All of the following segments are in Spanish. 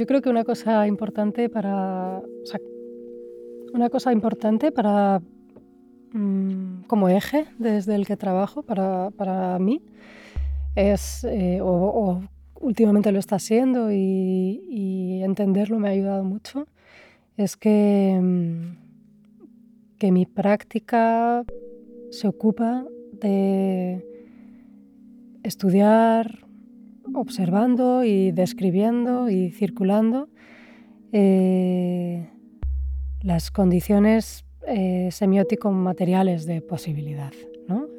Yo creo que una cosa importante para. una cosa importante para. Mm, como eje desde el que trabajo para, mí es. Eh, o, últimamente lo está siendo y, entenderlo me ha ayudado mucho. Es que. Mm, que mi práctica se ocupa de estudiar observando y describiendo y circulando eh, las condiciones eh, semiótico-materiales de posibilidad.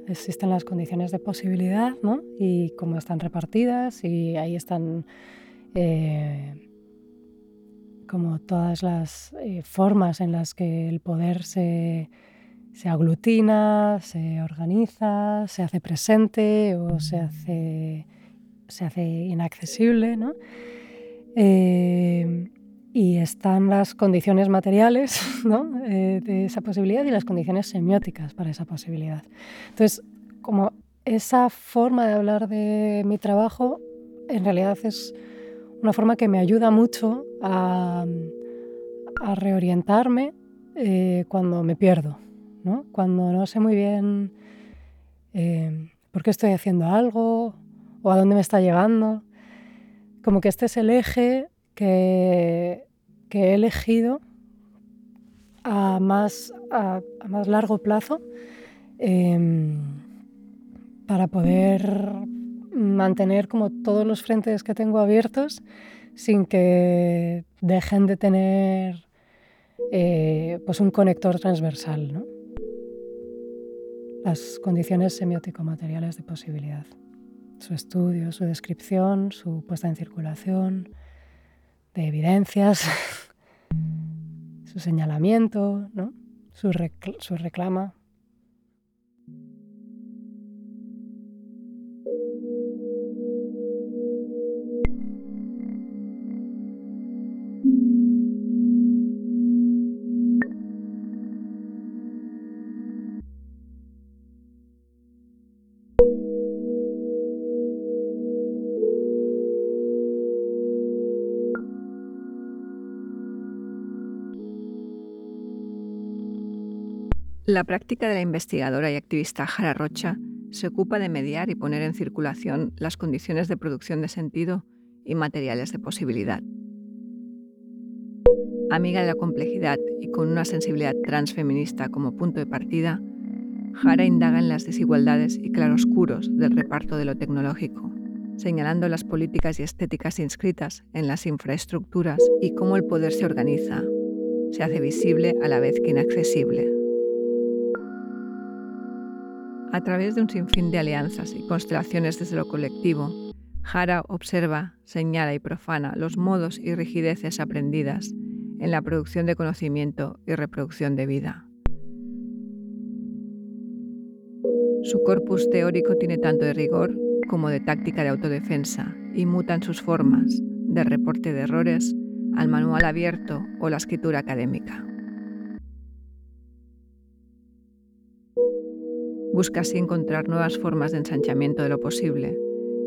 Existen las condiciones de posibilidad ¿no? y cómo están repartidas y ahí están eh, como todas las formas en las que el poder se, se aglutina, se organiza, se hace presente o se hace se hace inaccesible, ¿no? Eh, y están las condiciones materiales. Eh, de esa posibilidad y las condiciones semióticas para esa posibilidad. Entonces, como esa forma de hablar de mi trabajo en realidad es una forma que me ayuda mucho a, reorientarme eh, cuando me pierdo, ¿no? cuando no sé muy bien por qué estoy haciendo algo o a dónde me está llegando. Como que este es el eje que, he elegido a más, a, más largo plazo em, para poder mantener como todos los frentes que tengo abiertos sin que dejen de tener eh, pues un conector transversal, las condiciones semiótico-materiales de posibilidad. Su estudio, su descripción, su puesta en circulación de evidencias, su señalamiento, ¿no? su, su reclama. La práctica de la investigadora y activista Jara Rocha se ocupa de mediar y poner en circulación las condiciones de producción de sentido y materiales de posibilidad. Amiga de la complejidad y con una sensibilidad transfeminista como punto de partida, Jara indaga en las desigualdades y claroscuros del reparto de lo tecnológico, señalando las políticas y estéticas inscritas en las infraestructuras y cómo el poder se organiza, se hace visible a la vez que inaccesible. A través de un sinfín de alianzas y constelaciones desde lo colectivo, Jara observa, señala y profana los modos y rigideces aprendidas en la producción de conocimiento y reproducción de vida. Su corpus teórico tiene tanto de rigor como de táctica de autodefensa y mutan sus formas, de reporte de errores al manual abierto o la escritura académica. Busca así encontrar nuevas formas de ensanchamiento de lo posible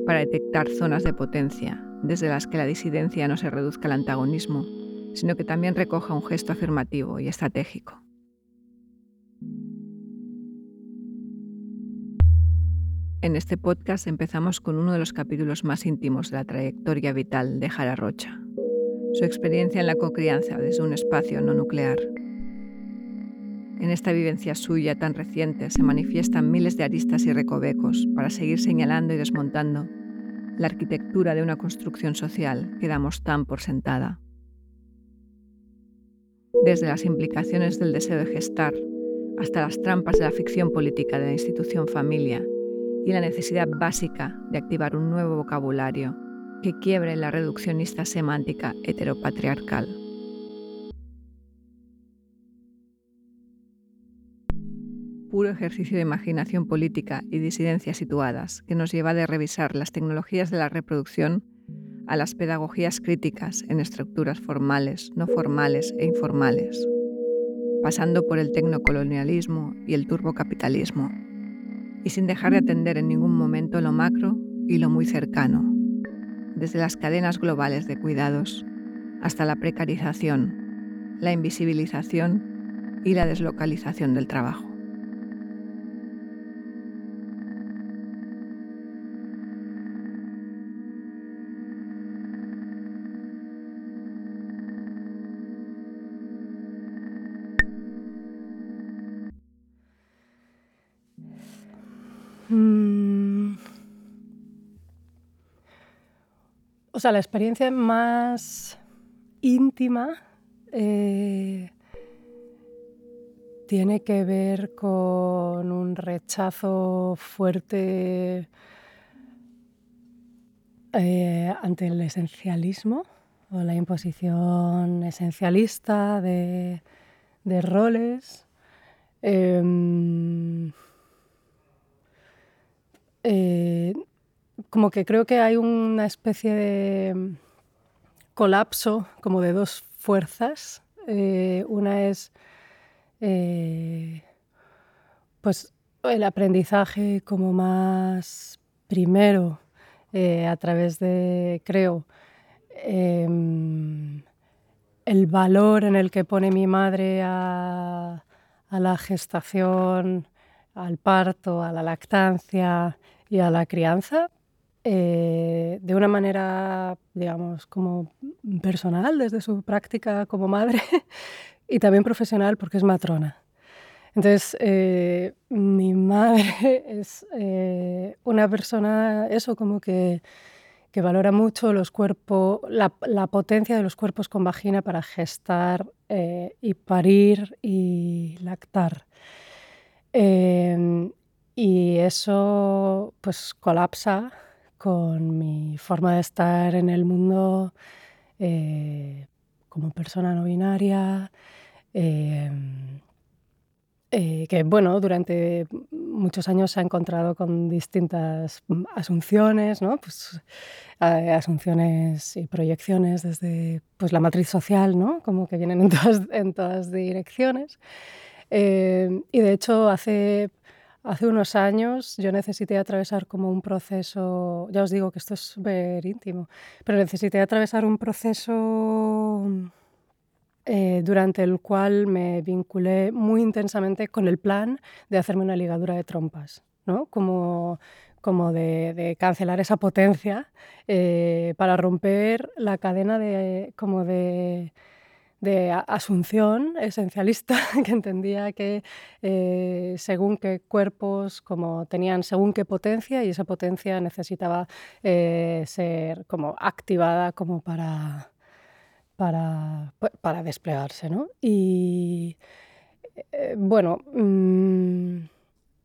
para detectar zonas de potencia desde las que la disidencia no se reduzca al antagonismo, sino que también recoja un gesto afirmativo y estratégico. En este podcast empezamos con uno de los capítulos más íntimos de la trayectoria vital de Jara Rocha, su experiencia en la cocrianza desde un espacio no nuclear. En esta vivencia suya tan reciente se manifiestan miles de aristas y recovecos para seguir señalando y desmontando la arquitectura de una construcción social que damos tan por sentada. Desde las implicaciones del deseo de gestar hasta las trampas de la ficción política de la institución familia y la necesidad básica de activar un nuevo vocabulario que quiebre la reduccionista semántica heteropatriarcal. Puro ejercicio de imaginación política y disidencia situadas que nos lleva de revisar las tecnologías de la reproducción a las pedagogías críticas en estructuras formales, no formales e informales, pasando por el tecnocolonialismo y el turbocapitalismo, y sin dejar de atender en ningún momento lo macro y lo muy cercano, desde las cadenas globales de cuidados hasta la precarización, la invisibilización y la deslocalización del trabajo. O sea, la experiencia más íntima eh, tiene que ver con un rechazo fuerte eh, ante el esencialismo o la imposición esencialista de, roles. Em, eh, como que creo que hay una especie de mm, colapso como de dos fuerzas. Eh, una es eh, pues el aprendizaje como más primero a través de, creo, em, el valor en el que pone mi madre a la gestación, al parto, a la lactancia y a la crianza, eh, de una manera, digamos, como personal, desde su práctica como madre, y también profesional porque es matrona. Entonces, eh, mi madre es eh, una persona, eso, como que, que valora mucho los cuerpos, la, la, potencia de los cuerpos con vagina para gestar y parir y lactar. Y eso, pues, colapsa con mi forma de estar en el mundo eh, como persona no binaria, em, eh, que bueno, durante muchos años se ha encontrado con distintas asunciones, ¿no? pues, asunciones y proyecciones desde pues, la matriz social, ¿no? como que vienen en todas, en todas direcciones. Y de hecho hace Hace unos años yo necesité atravesar como un proceso, ya os digo que esto es súper íntimo, pero necesité atravesar un proceso eh, durante el cual me vinculé muy intensamente con el plan de hacerme una ligadura de trompas, ¿no? Como, como de, cancelar esa potencia eh, para romper la cadena de, como de de asunción esencialista que entendía que eh, según qué cuerpos como tenían según qué potencia y esa potencia necesitaba eh, ser como activada como para, para, para desplegarse. ¿no? Y eh, bueno, mm,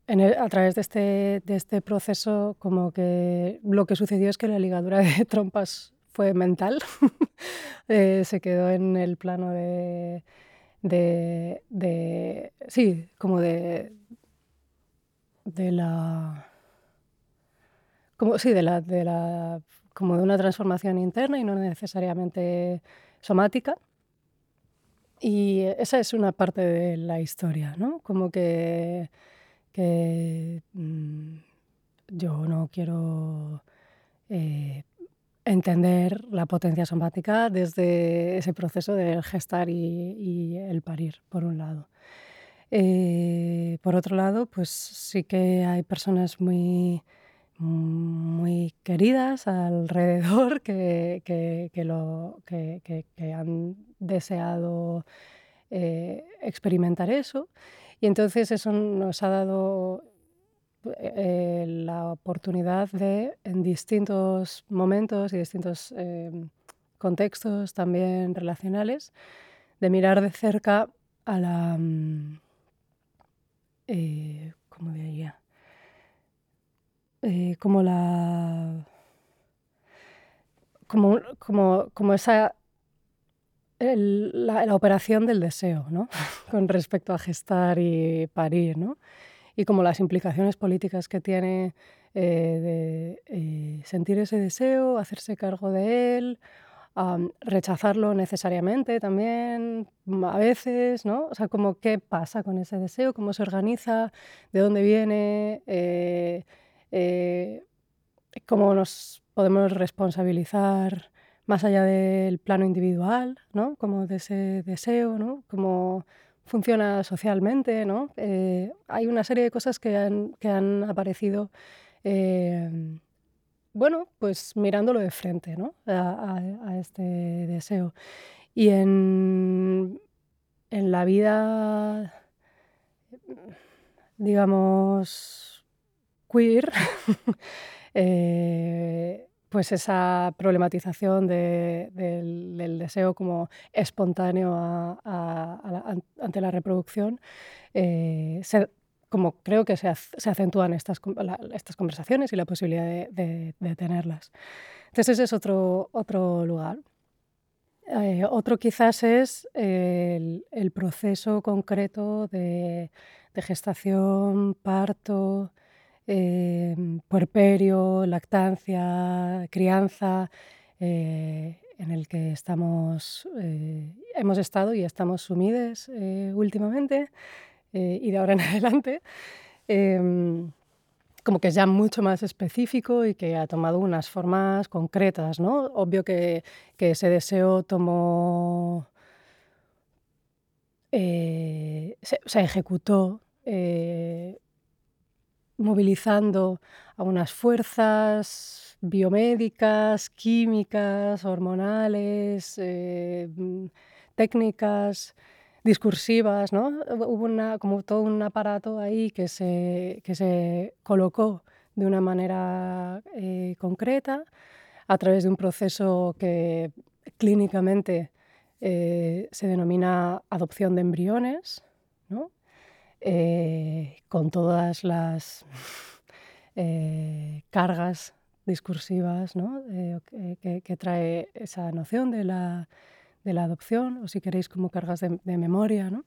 a través de este, de este proceso como que lo que sucedió es que la ligadura de trompas fue mental, eh, se quedó en el plano de, de, sí, como de, de la, como, sí, de la, de la, como de una transformación interna y no necesariamente somática. Y esa es una parte de la historia, ¿no? Como que, que mm, yo no quiero eh, entender la potencia somática desde ese proceso del gestar y, el parir, por un lado. Eh, por otro lado, pues sí que hay personas muy, muy queridas alrededor que, que, lo, que han deseado eh, experimentar eso. Y entonces eso nos ha dado eh, la oportunidad de, en distintos momentos y distintos em, contextos también relacionales, de mirar de cerca a la... Mm, eh, ¿Cómo diría? Eh, como la... Como, como, como esa la, la, operación del deseo, ¿no? Con respecto a gestar y parir, ¿no? Y como las implicaciones políticas que tiene de sentir ese deseo, hacerse cargo de él, rechazarlo necesariamente también, a veces, ¿no? O sea, como qué pasa con ese deseo, cómo se organiza, de dónde viene, eh, eh, cómo nos podemos responsabilizar más allá del plano individual, ¿no? Como de ese deseo, ¿no? Cómo funciona socialmente, ¿no? Eh, hay una serie de cosas que han, que han aparecido bueno, pues mirándolo de frente, ¿no? A, este deseo. Y en, en la vida, digamos, queer, eh, pues esa problematización del, deseo como espontáneo ante la reproducción eh, como creo que se, acentúan estas, estas conversaciones y la posibilidad de, tenerlas. Entonces ese es otro, otro lugar. Eh, otro quizás es el, proceso concreto de, gestación, parto, eh, puerperio, lactancia, crianza, eh, en el que estamos, hemos estado y estamos últimamente. Eh, y de ahora en adelante, em, como que es ya mucho más específico y que ha tomado unas formas concretas, ¿no? Obvio que, que ese deseo tomó, eh, se, ejecutó eh, movilizando a unas fuerzas biomédicas, químicas, hormonales, mm, técnicas, discursivas, ¿no? Hubo una, como todo un aparato ahí que se, que se colocó de una manera eh, concreta a través de un proceso que clínicamente eh, se denomina adopción de embriones, ¿no? Eh, con todas las cargas discursivas ¿no? que, que, trae esa noción de la de la adopción, o si queréis como cargas de, memoria. ¿no?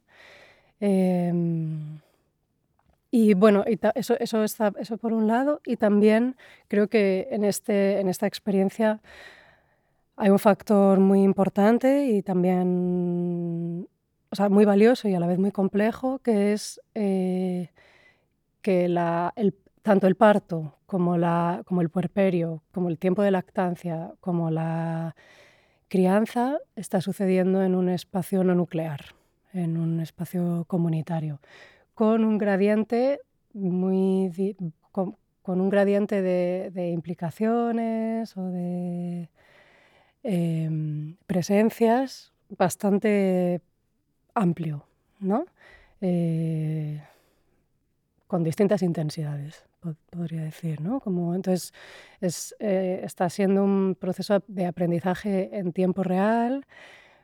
Em, y bueno, eso, eso, está, eso por un lado, y también creo que en, este, en esta experiencia hay un factor muy importante y también o sea, muy valioso y a la vez muy complejo, que es eh, que tanto el parto como el puerperio, como el tiempo de lactancia, como la crianza está sucediendo en un espacio no nuclear, en un espacio comunitario, con un gradiente muy con, un gradiente de, implicaciones o de em, presencias bastante amplio, ¿no? Eh, con distintas intensidades podría decir, ¿no? Como, entonces, es, eh, está siendo un proceso de aprendizaje en tiempo real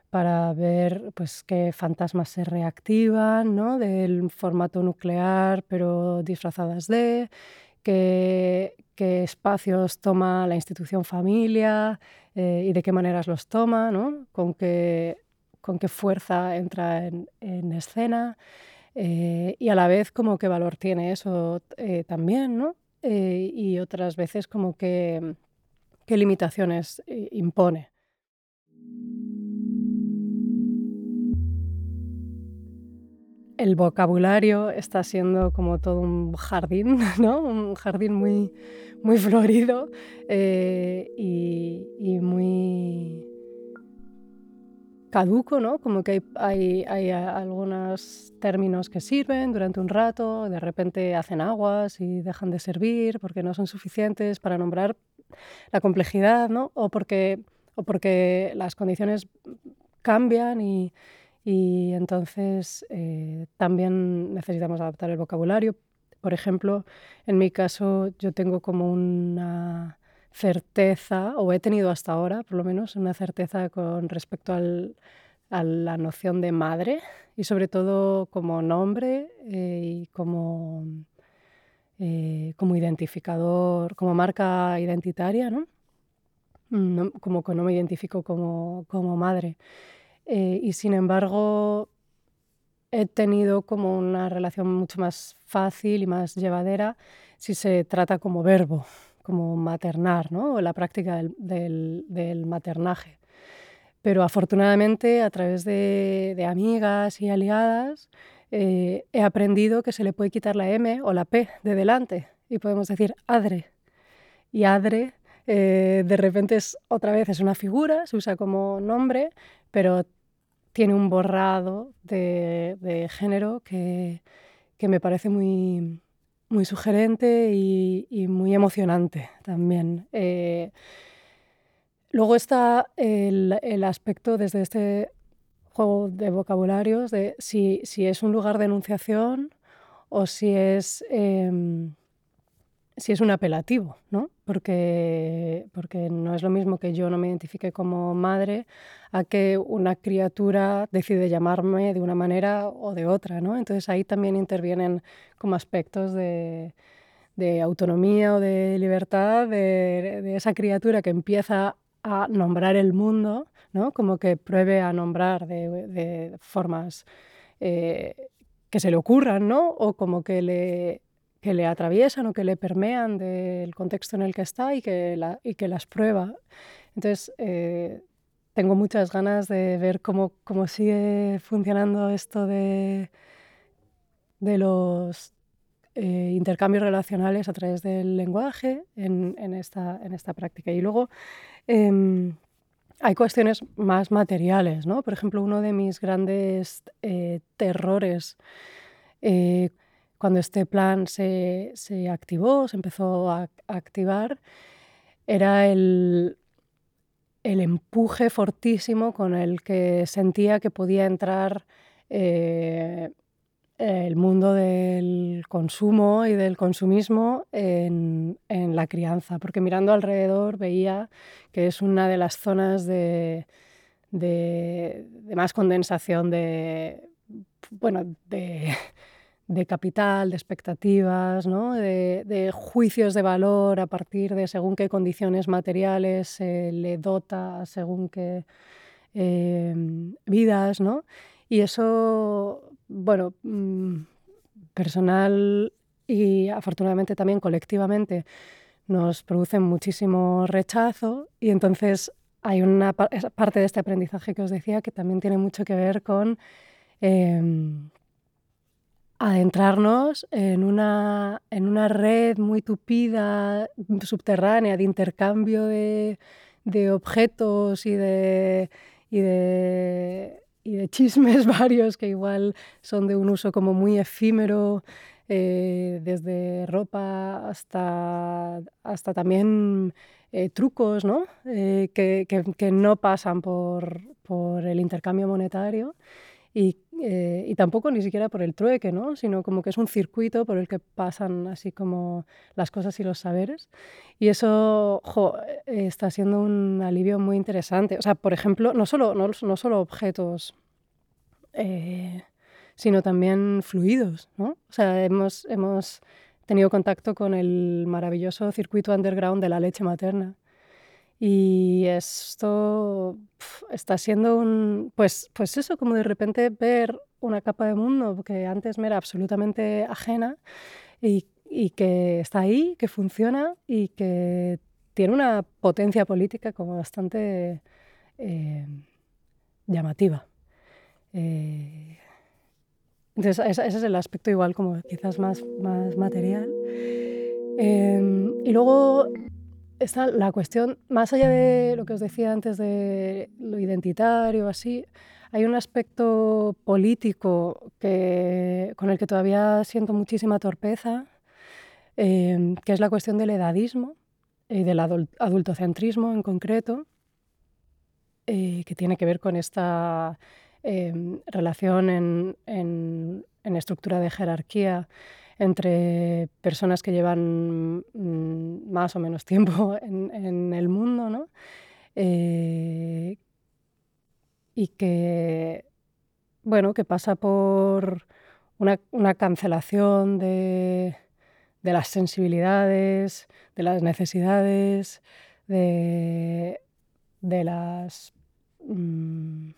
para ver pues, qué fantasmas se reactivan ¿no? del formato nuclear, pero disfrazadas de, qué, espacios toma la institución familia eh, y de qué maneras los toma, ¿no? con, qué, con qué fuerza entra en, en escena. Eh, y a la vez como qué valor tiene eso eh, también, ¿no? Eh, y otras veces como que qué limitaciones impone. El vocabulario está siendo como todo un jardín, ¿no? Un jardín muy, muy florido y muy caduco, ¿no? Como que hay, hay, algunos términos que sirven durante un rato, de repente hacen aguas y dejan de servir porque no son suficientes para nombrar la complejidad, ¿no? O porque, o porque las condiciones cambian y, y entonces eh, también necesitamos adaptar el vocabulario. Por ejemplo, en mi caso yo tengo como una certeza, o he tenido hasta ahora, por lo menos, una certeza con respecto al, a la noción de madre y sobre todo como nombre eh, y como, eh, como identificador, como marca identitaria, ¿no? como que no me identifico como, como madre. Eh, y sin embargo, he tenido como una relación mucho más fácil y más llevadera si se trata como verbo, como maternar, ¿no? o la práctica del, maternaje. Pero afortunadamente a través de, amigas y aliadas eh, he aprendido que se le puede quitar la M o la P de delante y podemos decir adre. Y adre eh, de repente es otra vez es una figura, se usa como nombre, pero tiene un borrado de, género que, me parece muy, muy sugerente y, muy emocionante también. Eh, luego está el, aspecto desde este juego de vocabularios de si, es un lugar de enunciación o si es... Em, si es un apelativo, ¿no? Porque, porque no es lo mismo que yo no me identifique como madre a que una criatura decide llamarme de una manera o de otra, ¿no? Entonces ahí también intervienen como aspectos de, autonomía o de libertad de, esa criatura que empieza a nombrar el mundo, ¿no? Como que pruebe a nombrar de, formas eh, que se le ocurran, ¿no? O como que le que le atraviesan o que le permean del contexto en el que está y que, la, y que las prueba. Entonces, eh, tengo muchas ganas de ver cómo, cómo sigue funcionando esto de, de los eh, intercambios relacionales a través del lenguaje en, en, esta, en esta práctica. Y luego em, hay cuestiones más materiales, ¿no? Por ejemplo, uno de mis grandes eh, terrores cuando este plan se, activó, se empezó a, activar, era el, empuje fortísimo con el que sentía que podía entrar eh, el mundo del consumo y del consumismo en, la crianza, porque mirando alrededor veía que es una de las zonas de, de más condensación de, bueno, de, de capital, de expectativas, ¿no? de, juicios de valor a partir de según qué condiciones materiales se le dota, según qué em, vidas, ¿no? Y eso, bueno, mm, personal y afortunadamente también colectivamente nos produce muchísimo rechazo y entonces hay una parte de este aprendizaje que os decía que también tiene mucho que ver con em, adentrarnos en una, en una red muy tupida, subterránea, de intercambio de, objetos y de, y de, chismes varios que igual son de un uso como muy efímero, eh, desde ropa hasta, hasta también eh, trucos ¿no? Eh, que, que, no pasan por, por el intercambio monetario eh, y, tampoco ni siquiera por el trueque, ¿no? sino como que es un circuito por el que pasan así como las cosas y los saberes. Y eso eh, está siendo un alivio muy interesante. O sea, por ejemplo, no solo, no, no solo objetos, eh, sino también fluidos. ¿no? O sea, hemos, hemos tenido contacto con el maravilloso circuito underground de la leche materna y esto está siendo un, pues, pues eso, como de repente ver una capa de mundo que antes me era absolutamente ajena y, y que está ahí, que funciona y que tiene una potencia política como bastante eh, llamativa. Eh, entonces, ese, es el aspecto igual como quizás más, más material. Eh, y luego está la cuestión, más allá de lo que os decía antes de lo identitario, así, hay un aspecto político que, con el que todavía siento muchísima torpeza, em, que es la cuestión del edadismo y del adultocentrismo en concreto, eh, que tiene que ver con esta em, relación en, en estructura de jerarquía entre personas que llevan mm, más o menos tiempo en, el mundo, ¿no? Eh, y que, bueno, que pasa por una, cancelación de, las sensibilidades, de las necesidades, de, las... Mm,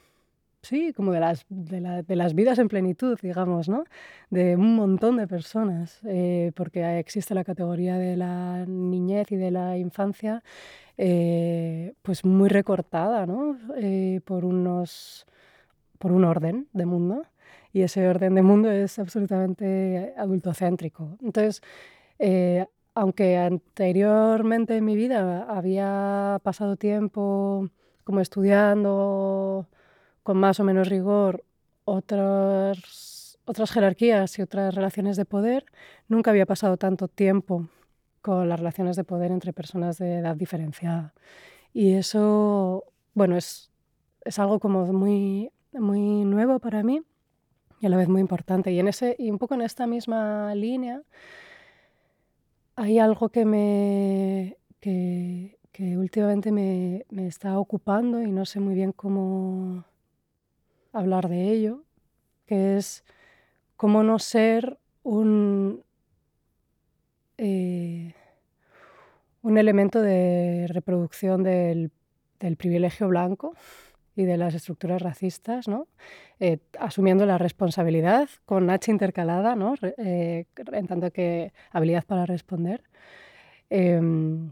sí, como de las, de, las vidas en plenitud, digamos, ¿no? De un montón de personas, eh, porque existe la categoría de la niñez y de la infancia, eh, pues muy recortada, ¿no? Eh, por, unos, por un orden de mundo, y ese orden de mundo es absolutamente adultocéntrico. Entonces, aunque anteriormente en mi vida había pasado tiempo como estudiando con más o menos rigor otras, otras jerarquías y otras relaciones de poder, nunca había pasado tanto tiempo con las relaciones de poder entre personas de edad diferenciada. Y eso, bueno, es, es algo como muy, muy nuevo para mí y a la vez muy importante. Y, en ese, y un poco en esta misma línea hay algo que me, que, que últimamente me, me, está ocupando y no sé muy bien cómo hablar de ello, que es cómo no ser un, eh, un elemento de reproducción del, del, privilegio blanco y de las estructuras racistas, ¿no? Eh, asumiendo la responsabilidad con H intercalada, ¿no? Eh, en tanto que habilidad para responder. Em,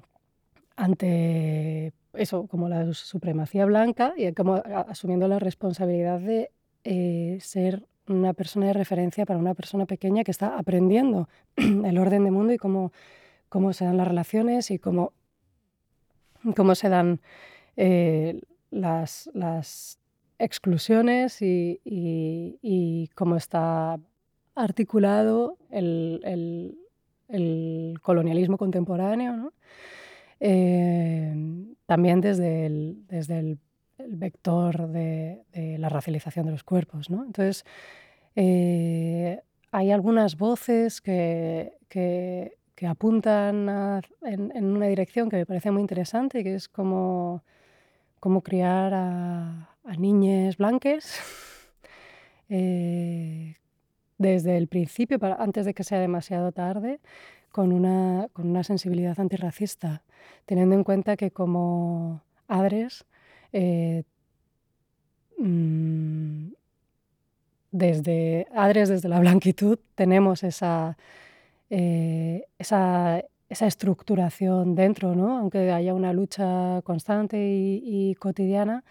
ante eso, como la supremacía blanca y como asumiendo la responsabilidad de eh, ser una persona de referencia para una persona pequeña que está aprendiendo el orden del mundo y cómo, cómo se dan las relaciones y cómo, cómo se dan eh, las, las, exclusiones y, cómo está articulado el, el, el colonialismo contemporáneo. ¿no? Eh, también desde el, desde el, vector de, la racialización de los cuerpos. ¿no? Entonces, eh, hay algunas voces que, que, apuntan en, una dirección que me parece muy interesante, que es como, como criar a, a niñas blanques eh, desde el principio, antes de que sea demasiado tarde, con una, con una sensibilidad antirracista, teniendo en cuenta que como adres, eh, mm, desde adres desde la blanquitud tenemos esa, eh, esa, esa, estructuración dentro, ¿no? aunque haya una lucha constante y, cotidiana,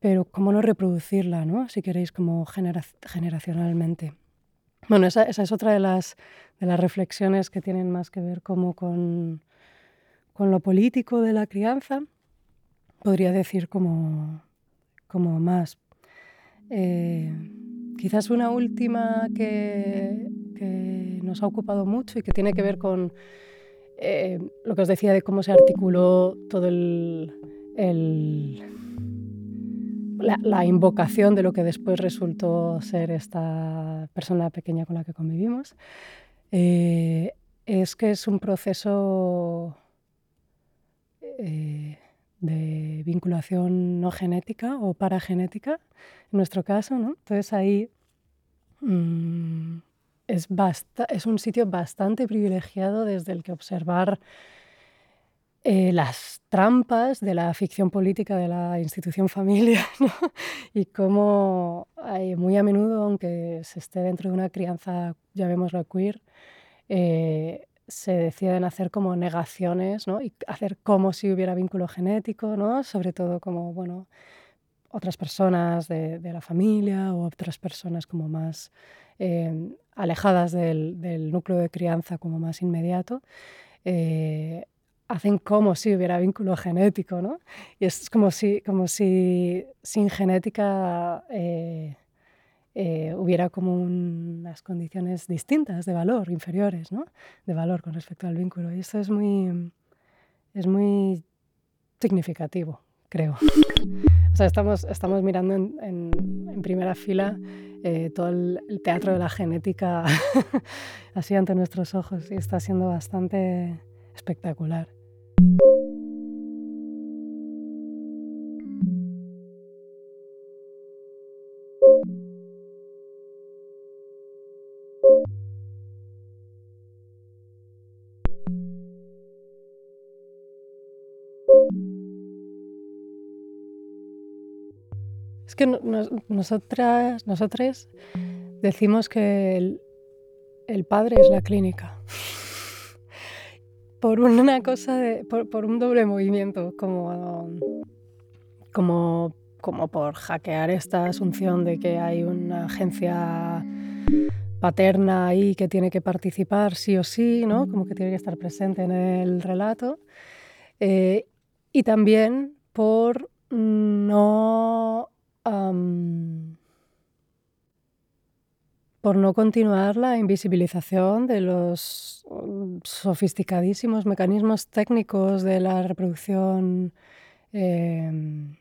pero cómo no reproducirla, ¿no? si queréis, como generacionalmente. Bueno, esa, es otra de las, de las reflexiones que tienen más que ver como con, con lo político de la crianza, podría decir como, como más. Eh, quizás una última que, que, nos ha ocupado mucho y que tiene que ver con eh, lo que os decía de cómo se articuló todo el la, invocación de lo que después resultó ser esta persona pequeña con la que convivimos, eh, es que es un proceso eh, de vinculación no genética o paragenética, en nuestro caso. ¿no? Entonces ahí mm, es, es un sitio bastante privilegiado desde el que observar eh, las trampas de la ficción política de la institución familia y cómo hay, muy a menudo, aunque se esté dentro de una crianza, llamémoslo queer, eh, se deciden hacer como negaciones ¿no? y hacer como si hubiera vínculo genético, ¿no? sobre todo como bueno, otras personas de, la familia o otras personas como más eh, alejadas del, del, núcleo de crianza como más inmediato hacen como si hubiera vínculo genético, ¿no? Y es como si, como si sin genética eh, eh, hubiera como unas condiciones distintas de valor, inferiores, ¿no? De valor con respecto al vínculo. Y esto es muy, es muy significativo, creo. O sea, estamos, estamos mirando en, en, primera fila eh, todo el, el, teatro de la genética así ante nuestros ojos y está siendo bastante espectacular. Es que nos, nosotras, nosotros decimos que el, el padre es la clínica por una cosa de, por, un doble movimiento, como, como, como por hackear esta asunción de que hay una agencia paterna ahí que tiene que participar sí o sí, ¿no? como que tiene que estar presente en el relato. Eh, y también por no por no continuar la invisibilización de los mm, sofisticadísimos mecanismos técnicos de la reproducción, em,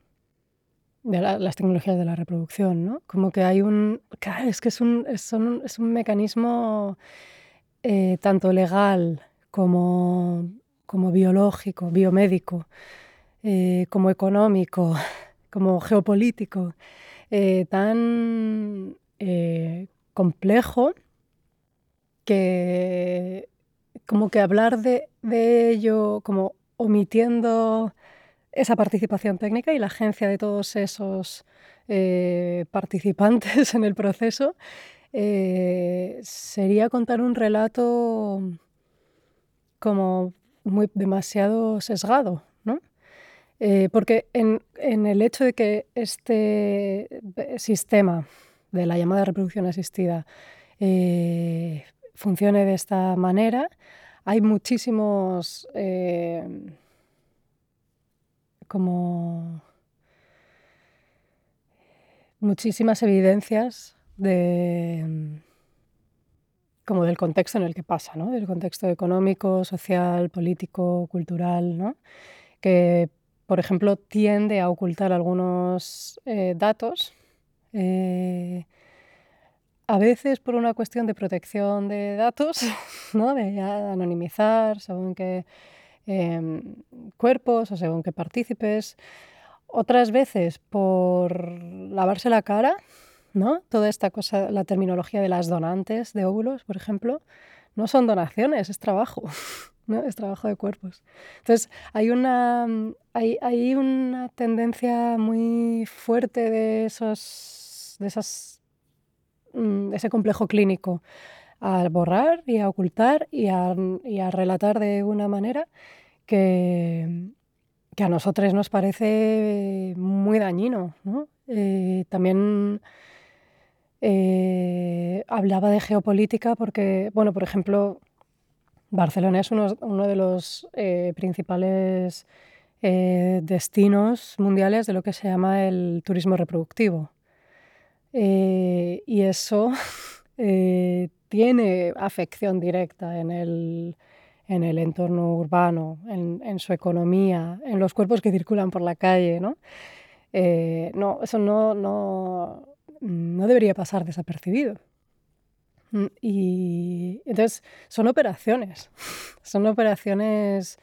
de las tecnologías de la reproducción, ¿no? Como que hay un... Es que es un, es un, es un mecanismo eh, tanto legal como, como biológico, biomédico, eh, como económico, como geopolítico, eh, tan complejo que como que hablar de, ello como omitiendo esa participación técnica y la agencia de todos esos eh, participantes en el proceso eh, sería contar un relato como muy demasiado sesgado, ¿no? Eh, porque en, en, el hecho de que este sistema de la llamada reproducción asistida eh, funcione de esta manera. Hay muchísimos eh, como muchísimas evidencias de como del contexto en el que pasa, ¿no? del contexto económico, social, político, cultural, ¿no? que, por ejemplo, tiende a ocultar algunos eh, datos eh, a veces por una cuestión de protección de datos, ¿no? de anonimizar según qué em, cuerpos o según qué partícipes. Otras veces por lavarse la cara, ¿no? Toda esta cosa, la terminología de las donantes de óvulos, por ejemplo, no son donaciones, es trabajo. ¿no? Es trabajo de cuerpos. Entonces, hay una, hay, hay una tendencia muy fuerte de esos de esas, mm, ese complejo clínico a borrar y a ocultar y a, relatar de una manera que, que, a nosotros nos parece muy dañino. Eh, también eh, hablaba de geopolítica porque, bueno, por ejemplo, Barcelona es uno, de los eh, principales destinos mundiales de lo que se llama el turismo reproductivo. Eh, y eso eh, tiene afección directa en el, en el entorno urbano, en, su economía, en los cuerpos que circulan por la calle. Eh, no eso no, no, no debería pasar desapercibido. Mm, y entonces son operaciones, son operaciones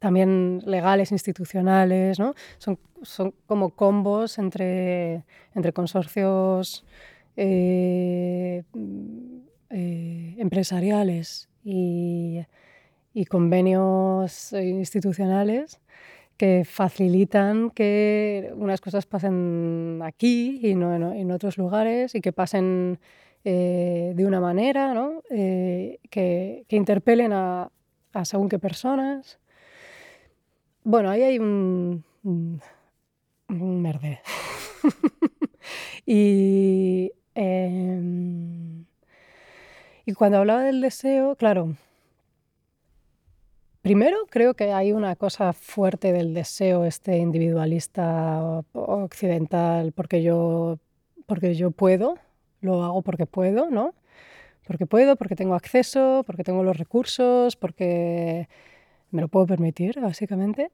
también legales, institucionales, ¿no? Son, son como combos entre, entre consorcios eh, eh, empresariales y, y, convenios institucionales que facilitan que unas cosas pasen aquí y no en, otros lugares y que pasen eh, de una manera, ¿no? que, que, interpelen a, a según qué personas bueno, ahí hay un, un, merde. y, em, y cuando hablaba del deseo, claro, primero creo que hay una cosa fuerte del deseo este individualista occidental, porque yo, porque yo puedo, lo hago porque puedo, ¿no? Porque puedo, porque tengo acceso, porque tengo los recursos, porque me lo puedo permitir, básicamente,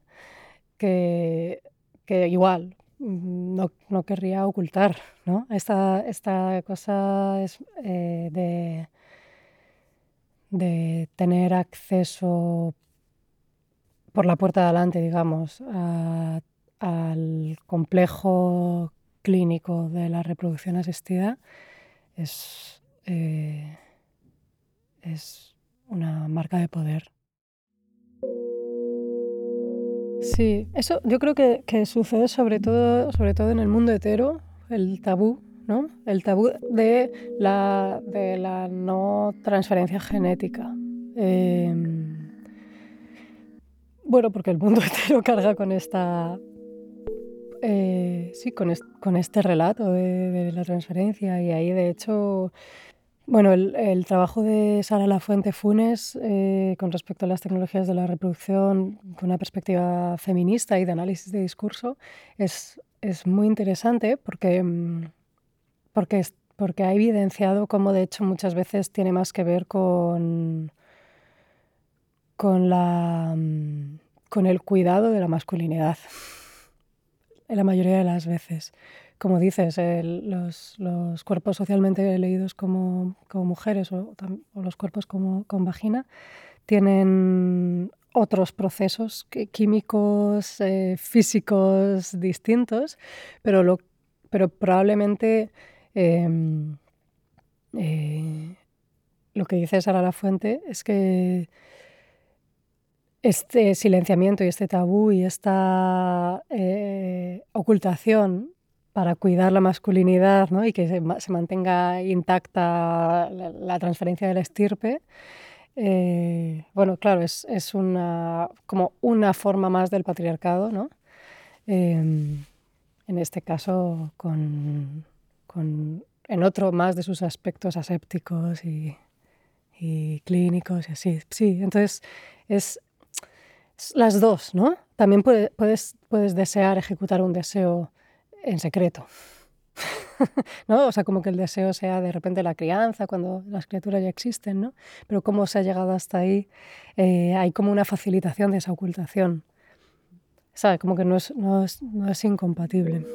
que, que igual no, no, querría ocultar ¿no? esta, esta cosa es, eh, de, de tener acceso por la puerta de adelante, digamos, al complejo clínico de la reproducción asistida es, eh, es una marca de poder. Sí, eso yo creo que, que, sucede sobre todo, sobre todo en el mundo hetero, el tabú, ¿no? El tabú de la, de la no transferencia genética. Eh, bueno, porque el mundo entero carga con esta. Eh, sí, con, con, este relato de, la transferencia. Y ahí, de hecho, bueno, el, trabajo de Sara Lafuente Funes eh, con respecto a las tecnologías de la reproducción con una perspectiva feminista y de análisis de discurso es, es muy interesante porque, mm, porque, porque ha evidenciado cómo, de hecho, muchas veces tiene más que ver con con, la, mm, con el cuidado de la masculinidad, en la mayoría de las veces. Como dices, los, los, cuerpos socialmente leídos como, como mujeres o, los cuerpos como, con vagina tienen otros procesos químicos, eh, físicos distintos, pero, lo, pero probablemente em, eh, lo que dice Sara La Fuente es que este silenciamiento y este tabú y esta eh, ocultación para cuidar la masculinidad ¿no? y que se, mantenga intacta la, transferencia del estirpe, eh, bueno, claro, es, es, una, como una forma más del patriarcado, ¿no? Em, en este caso, con, con, en otro más de sus aspectos asépticos y, y clínicos y así. Sí, entonces es, las dos, ¿no? También puedes, puedes desear ejecutar un deseo en secreto. ¿no? O sea, como que el deseo sea de repente la crianza, cuando las criaturas ya existen, ¿no? Pero cómo se ha llegado hasta ahí, eh, hay como una facilitación de esa ocultación. ¿Sabes? Como que no es, no es, no es incompatible.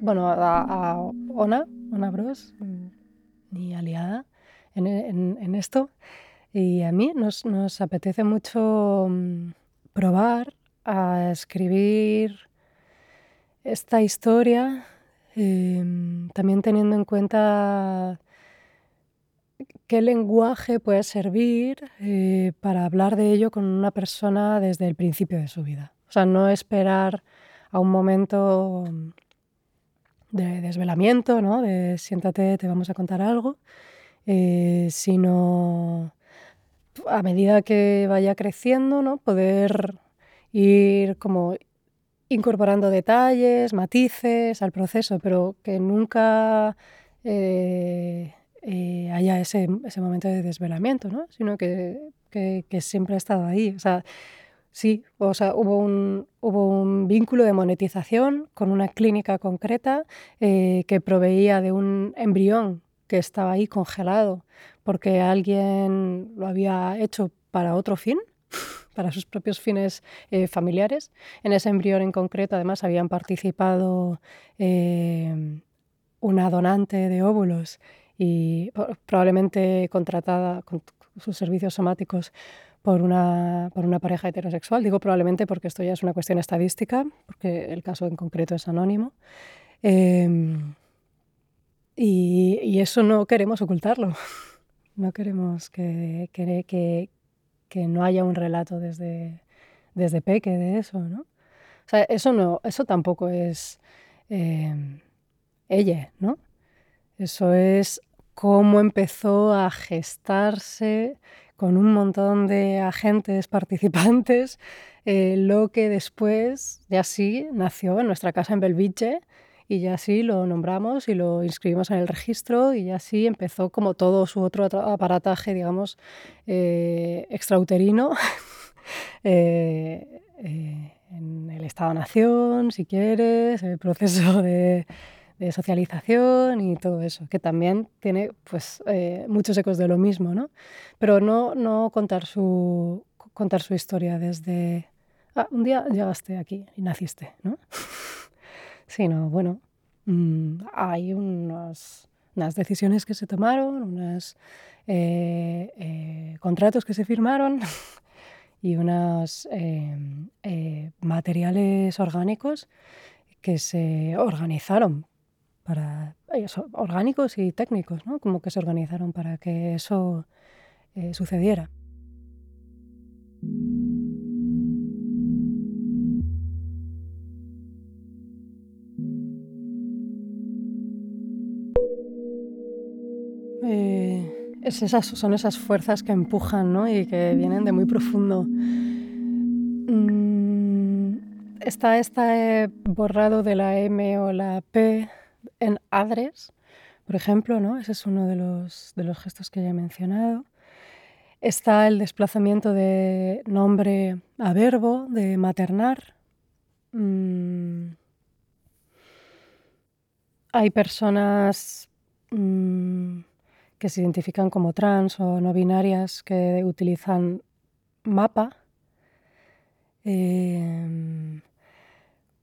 Bueno, a, a, Ona, Ona Bros, mi aliada en, en esto, y a mí nos, nos apetece mucho mm, probar a escribir esta historia, em, también teniendo en cuenta qué lenguaje puede servir eh, para hablar de ello con una persona desde el principio de su vida. O sea, no esperar a un momento de desvelamiento, ¿no? de siéntate, te vamos a contar algo, eh, sino a medida que vaya creciendo, ¿no? poder ir como incorporando detalles, matices al proceso, pero que nunca eh, eh, haya ese, ese, momento de desvelamiento, ¿no? sino que, que, siempre ha estado ahí. O sea, sí, o sea, hubo un, hubo un vínculo de monetización con una clínica concreta eh, que proveía de un embrión que estaba ahí congelado porque alguien lo había hecho para otro fin, para sus propios fines eh, familiares. En ese embrión en concreto, además, habían participado eh, una donante de óvulos y probablemente contratada con sus servicios somáticos por una, por una pareja heterosexual. Digo probablemente porque esto ya es una cuestión estadística, porque el caso en concreto es anónimo. Em, y, y, eso no queremos ocultarlo. No queremos que, que, que, no haya un relato desde, desde peque de eso, ¿no? O sea, eso, no, eso tampoco es eh, ella, ¿no? Eso es cómo empezó a gestarse con un montón de agentes participantes, eh, lo que después ya sí nació en nuestra casa en Belviche y ya así lo nombramos y lo inscribimos en el registro y ya así empezó como todo su otro aparataje, digamos, eh, extrauterino eh, eh, en el Estado-Nación, si quieres, el proceso de, de, socialización y todo eso, que también tiene pues, eh, muchos ecos de lo mismo, ¿no? Pero no, no contar, su, contar su historia desde... Ah, un día llegaste aquí y naciste, ¿no? sino, bueno, mm, hay unas decisiones que se tomaron, unos eh, eh, contratos que se firmaron y unos em, eh, materiales orgánicos que se organizaron para orgánicos y técnicos, ¿no? Como que se organizaron para que eso sucediera. Es esas, son esas fuerzas que empujan ¿no? y que vienen de muy profundo. Mm, está, está borrado de la M o la P en adres, por ejemplo, ¿no? ese es uno de los, de los gestos que ya he mencionado. Está el desplazamiento de nombre a verbo, de maternar. Mm, hay personas mm, que se identifican como trans o no binarias que utilizan mapa. Em,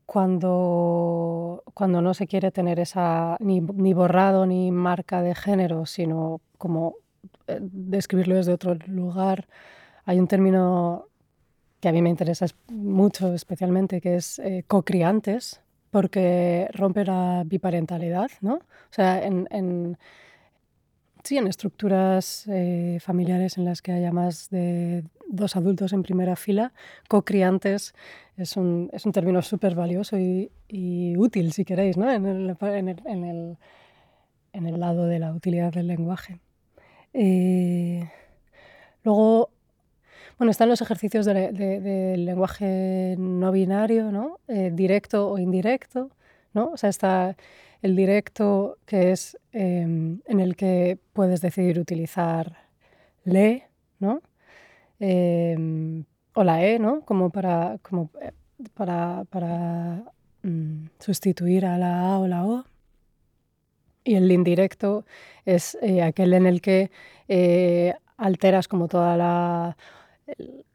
cuando, cuando no se quiere tener esa ni, ni borrado ni marca de género, sino como eh, describirlo desde otro lugar. Hay un término que a mí me interesa mucho especialmente, que es eh, co-criantes, porque rompe la biparentalidad, ¿no? O sea, sí, en estructuras eh, familiares en las que haya más de dos adultos en primera fila, co-criantes es un, es un término súper valioso y, útil, si queréis, ¿no? en, el, en, el, en, el, lado de la utilidad del lenguaje. Eh, luego, bueno, están los ejercicios del de, lenguaje no binario, ¿no? Eh, directo o indirecto, ¿no? O sea, está el directo que es em, en el que puedes decidir utilizar le, ¿no? Em, o la e, ¿no? Como para, como eh, para, para mm, sustituir a la a o la o. Y el indirecto es eh, aquel en el que eh, alteras como toda la,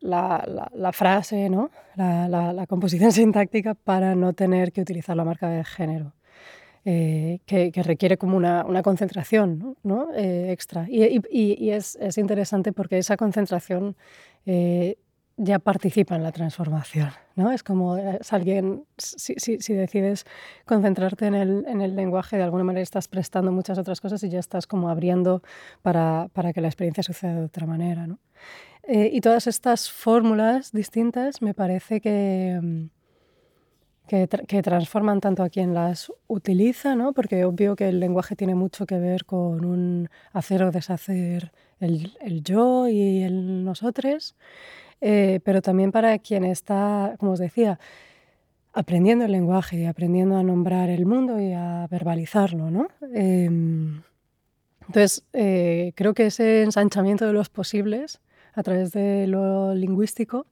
la, frase, ¿no? la, composición sintáctica para no tener que utilizar la marca de género. Eh, que, requiere como una, concentración ¿no? extra. Y, y, es, es, interesante porque esa concentración ya participa en la transformación. ¿no? Es como eh, es alguien, si, si, si, decides concentrarte en el, en el, lenguaje, de alguna manera estás prestando muchas otras cosas y ya estás como abriendo para, para que la experiencia suceda de otra manera. ¿no? Eh, y todas estas fórmulas distintas me parece que, que, que, transforman tanto a quien las utiliza, ¿no? porque obvio que el lenguaje tiene mucho que ver con un hacer o deshacer el, el yo y el nosotros. Eh, pero también para quien está, como os decía, aprendiendo el lenguaje y aprendiendo a nombrar el mundo y a verbalizarlo, ¿no? Em, entonces, eh, creo que ese ensanchamiento de los posibles a través de lo lingüístico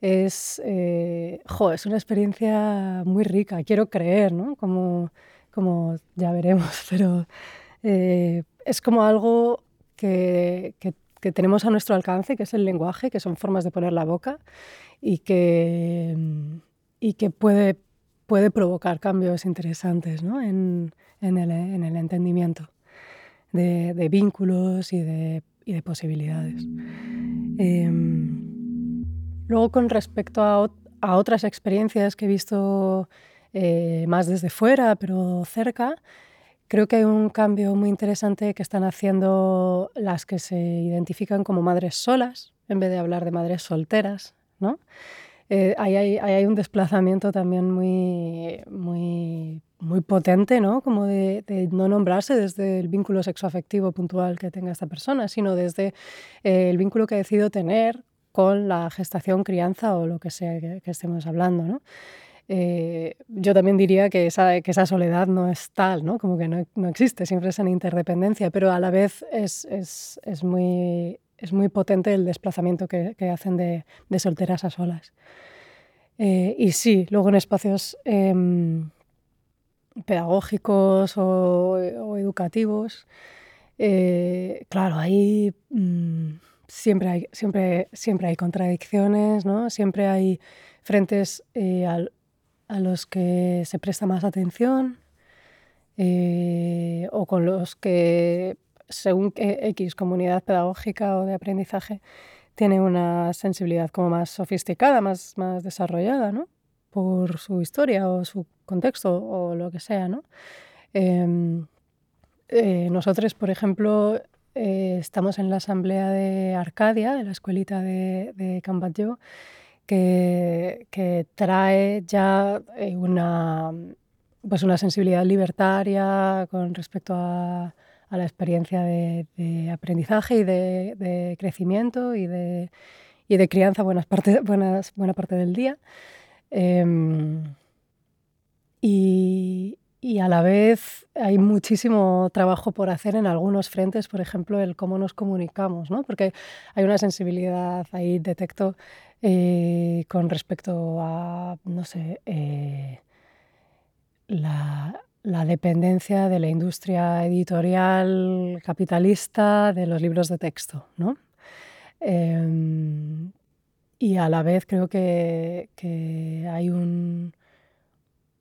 es, eh, es una experiencia muy rica, quiero creer, ¿no? Como, como ya veremos, pero es como algo que, que que tenemos a nuestro alcance, que es el lenguaje, que son formas de poner la boca y que, y que puede, puede provocar cambios interesantes ¿no? en, en, el, en, el, entendimiento de, de vínculos y de, y de posibilidades. Em, luego, con respecto a, otras experiencias que he visto eh, más desde fuera, pero cerca, Creo que hay un cambio muy interesante que están haciendo las que se identifican como madres solas, en vez de hablar de madres solteras, ¿no? Eh, hay, hay, un desplazamiento también muy, muy, muy potente, ¿no? Como de, no nombrarse desde el vínculo sexoafectivo puntual que tenga esta persona, sino desde eh, el vínculo que ha decidido tener con la gestación, crianza o lo que sea que, estemos hablando, ¿no? Eh, yo también diría que esa, soledad no es tal, ¿no? como que no, no existe, siempre es en interdependencia, pero a la vez es, es, es, muy, es muy potente el desplazamiento que, hacen de, solteras a solas. Eh, y sí, luego en espacios em, pedagógicos o, o educativos, eh, claro, ahí mm, siempre, hay, siempre, siempre hay contradicciones, ¿no? siempre hay frentes al, a los que se presta más atención eh, o con los que, según X comunidad pedagógica o de aprendizaje, tiene una sensibilidad como más sofisticada, más, más desarrollada, ¿no? por su historia o su contexto o lo que sea. ¿no? Em, eh, nosotros, por ejemplo, eh, estamos en la asamblea de Arcadia, de la escuelita de, de Cambatlló, que, trae ya eh, una, pues una sensibilidad libertaria con respecto a, a la experiencia de, aprendizaje y de, crecimiento y de, y de crianza buenas parte, buenas, buena parte del día. Em, y, y a la vez hay muchísimo trabajo por hacer en algunos frentes, por ejemplo, el cómo nos comunicamos, ¿no? porque hay una sensibilidad ahí, detecto, eh, con respecto a, no sé, eh, la, la, dependencia de la industria editorial capitalista de los libros de texto. ¿no? Em, y a la vez creo que, que hay un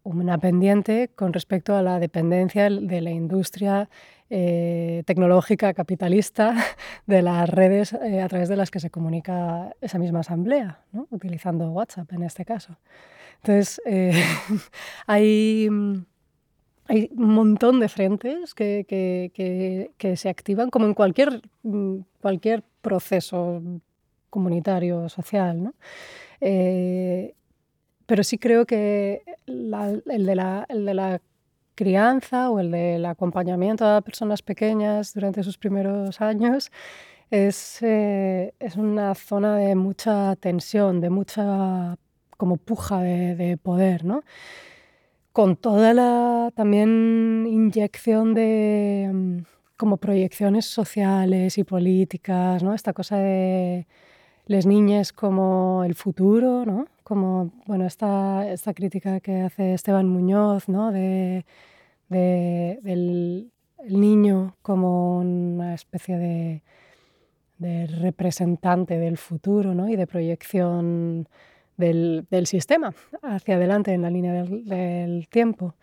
una pendiente con respecto a la dependencia de la industria eh, tecnológica capitalista de las redes eh, a través de las que se comunica esa misma asamblea, utilizando WhatsApp en este caso. Entonces, eh, hay, hay un montón de frentes que, que, que, se activan como en cualquier, cualquier proceso comunitario, social. ¿no? Pero sí creo que el, de la, el, de la, crianza o el del acompañamiento a personas pequeñas durante sus primeros años es, eh, es una zona de mucha tensión, de mucha como puja de, de poder, ¿no? Con toda la también inyección de mm, como proyecciones sociales y políticas, ¿no? Esta cosa de las niñas como el futuro, ¿no? Como bueno, esta, esta crítica que hace Esteban Muñoz, ¿no? de, del niño como una especie de, representante del futuro ¿no? y de proyección del, sistema hacia adelante en la línea del, del tiempo.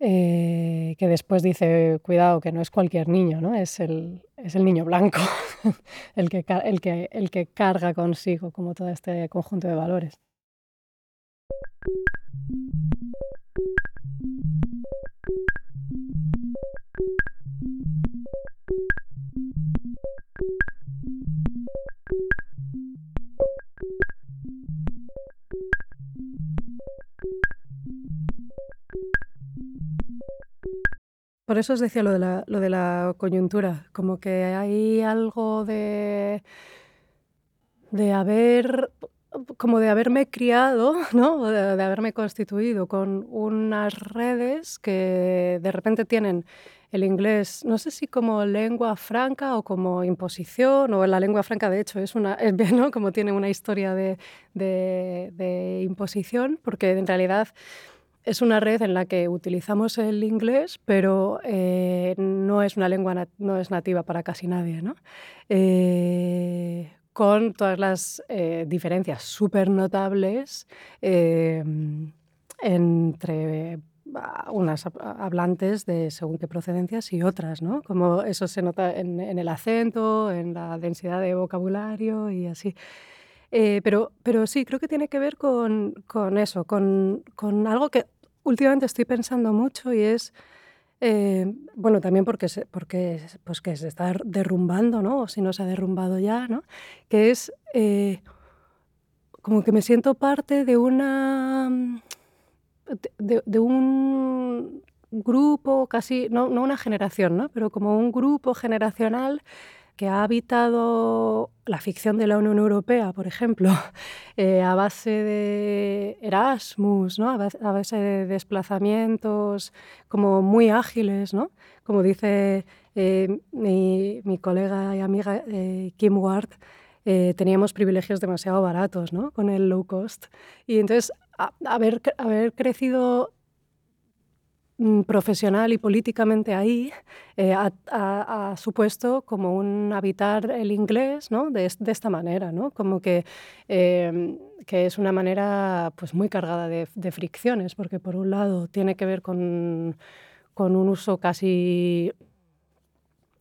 Eh, que después dice, cuidado, que no es cualquier niño, ¿no? es, el, es el niño blanco el, que, el, que, el que carga consigo como todo este conjunto de valores. Por eso os decía lo de, la, lo de la coyuntura, como que hay algo de, de haber como de haberme criado, ¿no? de, haberme constituido con unas redes que de repente tienen el inglés, no sé si como lengua franca o como imposición, o la lengua franca de hecho es una, es, ¿no? como tiene una historia de, de, imposición, porque en realidad es una red en la que utilizamos el inglés, pero eh, no es una lengua, no es nativa para casi nadie. ¿no? Eh, con todas las eh, diferencias súper notables em, entre ah, unas hablantes de según qué procedencias y otras, ¿no? Como eso se nota en, el acento, en la densidad de vocabulario y así. Eh, pero, pero sí, creo que tiene que ver con, con eso, con, con, algo que últimamente estoy pensando mucho y es eh, bueno, también porque se, porque, pues que se está derrumbando, ¿no? O si no se ha derrumbado ya, ¿no? Que es eh, como que me siento parte de una. de, un grupo, casi, no, no, una generación, ¿no? Pero como un grupo generacional que ha habitado la ficción de la Unión Europea, por ejemplo, eh, a base de Erasmus, ¿no? a base de desplazamientos como muy ágiles, ¿no? como dice eh, mi, mi, colega y amiga eh, Kim Ward, teníamos privilegios demasiado baratos ¿no? con el low cost. Y entonces, haber, haber crecido profesional y políticamente ahí eh, ha, supuesto como un habitar el inglés ¿no? de, esta manera, ¿no? como que, em, que es una manera pues, muy cargada de, fricciones, porque por un lado tiene que ver con, con un uso casi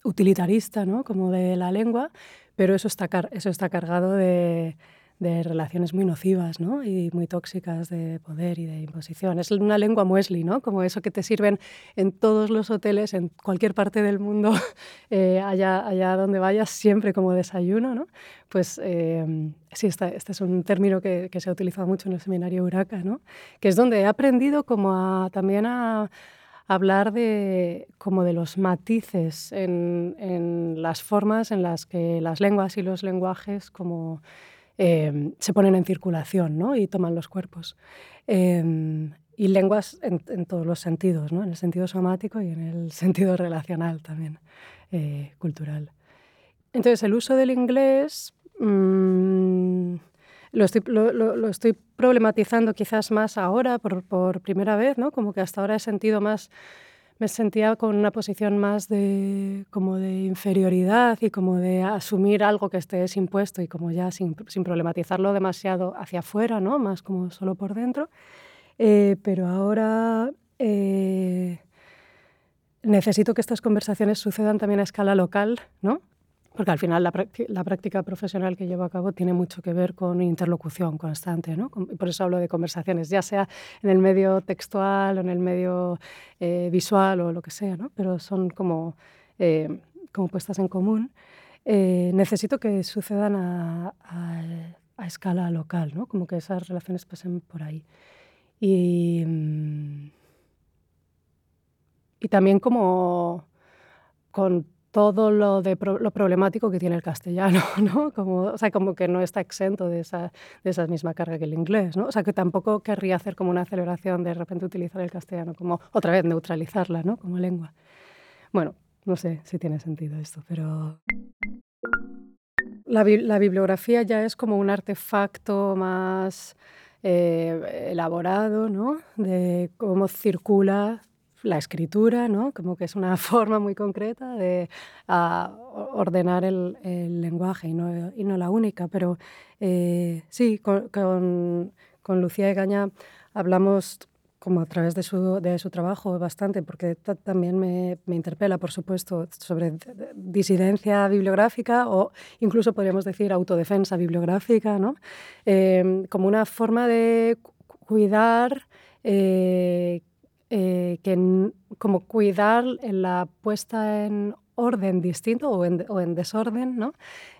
utilitarista ¿no? como de la lengua, pero eso está, eso está cargado de de relaciones muy nocivas ¿no? y muy tóxicas de poder y de imposición. Es una lengua muesli, ¿no? como eso que te sirven en todos los hoteles, en cualquier parte del mundo, eh, allá, allá donde vayas, siempre como desayuno. ¿no? Pues eh, sí, este, este, es un término que, que, se ha utilizado mucho en el seminario Uraca, ¿no? que es donde he aprendido como a, también a hablar de, como de los matices en, las formas en las que las lenguas y los lenguajes como, em, se ponen en circulación ¿no? y toman los cuerpos. Em, y lenguas en, todos los sentidos, ¿no? en el sentido somático y en el sentido relacional también, eh, cultural. Entonces, el uso del inglés mm, lo, estoy, lo, estoy, problematizando quizás más ahora, por, por, primera vez, ¿no? como que hasta ahora he sentido más, me sentía con una posición más de, como de inferioridad y como de asumir algo que esté impuesto y como ya sin, sin problematizarlo demasiado hacia afuera, ¿no? más como solo por dentro. Eh, pero ahora eh, necesito que estas conversaciones sucedan también a escala local, ¿no? Porque al final la, práctica profesional que llevo a cabo tiene mucho que ver con interlocución constante, ¿no? por eso hablo de conversaciones, ya sea en el medio textual o en el medio eh, visual o lo que sea, ¿no? pero son como, como puestas en común. necesito que sucedan a, a, a, escala local, ¿no? como que esas relaciones pasen por ahí. Y, mm, y también como con todo lo, de lo problemático que tiene el castellano, ¿no? Como, o sea, como que no está exento de esa, de esa misma carga que el inglés, ¿no? O sea, que tampoco querría hacer como una celebración de, repente utilizar el castellano como otra vez neutralizarla, ¿no? Como lengua. Bueno, no sé si tiene sentido esto, pero... La, la bibliografía ya es como un artefacto más eh, elaborado, ¿no? De cómo circula la escritura, ¿no? Como que es una forma muy concreta de ah, ordenar el, lenguaje y no, y no, la única. Pero eh, sí, con, con, Lucía Egaña hablamos como a través de su, de su trabajo bastante, porque también me, me, interpela, por supuesto, sobre disidencia bibliográfica o incluso podríamos decir autodefensa bibliográfica, ¿no? Em, como una forma de cuidar, eh, eh, que, como cuidar la puesta en orden distinto o en, o en desorden, ¿no?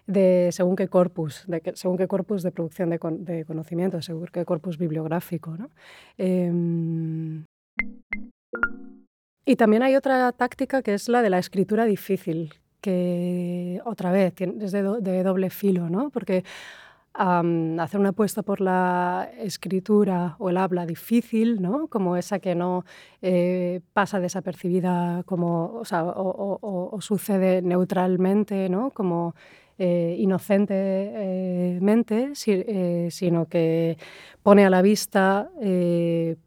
de según qué corpus, de que, según qué corpus de producción de, con, de conocimiento, según qué corpus bibliográfico. ¿no? Eh, y también hay otra táctica que es la de la escritura difícil, que otra vez es de, do, de doble filo, ¿no? porque hacer una apuesta por la escritura o el habla difícil, ¿no? como esa que no eh, pasa desapercibida como, o, sucede neutralmente, ¿no? como eh, inocentemente, eh, sino que pone a la vista el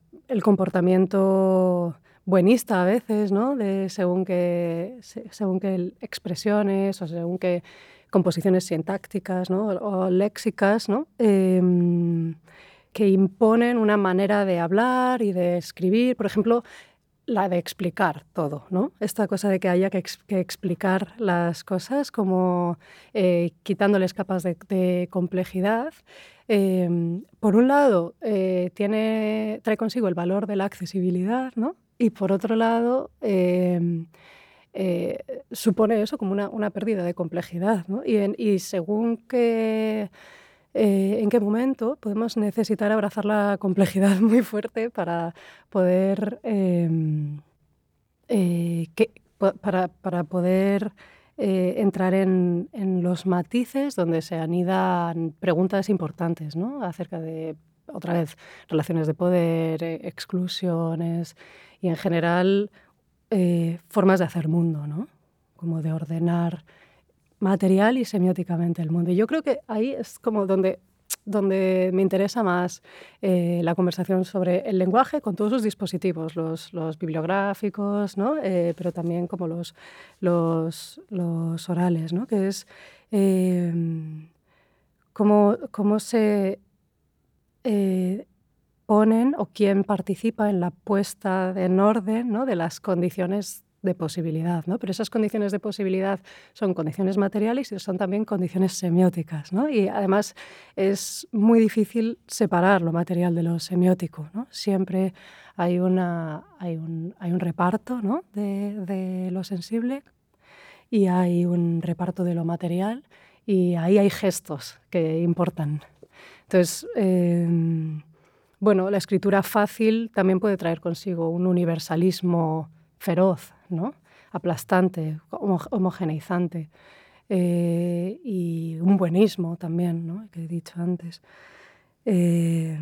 comportamiento buenista a veces, ¿no? según qué, según qué expresiones o según qué composiciones sintácticas ¿no? o, léxicas, ¿no? Em, que imponen una manera de hablar y de escribir. Por ejemplo, la de explicar todo, ¿no? Esta cosa de que haya que, explicar las cosas como eh, quitándoles capas de, complejidad. Em, por un lado, eh, tiene, trae consigo el valor de la accesibilidad, ¿no? Y por otro lado, em, eh, supone eso como una, pérdida de complejidad. Y, según que eh, en qué momento podemos necesitar abrazar la complejidad muy fuerte para poder, em, eh, para, para, poder entrar en, en, los matices donde se anidan preguntas importantes ¿no? acerca de, otra vez, relaciones de poder, exclusiones y en general formas de hacer mundo, ¿no? como de ordenar material y semióticamente el mundo. Y yo creo que ahí es como donde, donde me interesa más eh, la conversación sobre el lenguaje con todos sus dispositivos, los, bibliográficos, ¿no? Eh, pero también como los, los, los orales, ¿no? que es eh, cómo, cómo se ponen o quién participa en la puesta en orden ¿no? de las condiciones de posibilidad, ¿no? Pero esas condiciones de posibilidad son condiciones materiales y son también condiciones semióticas, ¿no? Y además es muy difícil separar lo material de lo semiótico, ¿no? Siempre hay, una, hay, un, hay un reparto ¿no? de, de, lo sensible y hay un reparto de lo material y ahí hay gestos que importan. Entonces, eh, bueno, la escritura fácil también puede traer consigo un universalismo feroz, ¿no? aplastante, homogeneizante. Eh, y un buenismo también, ¿no? que he dicho antes. Eh,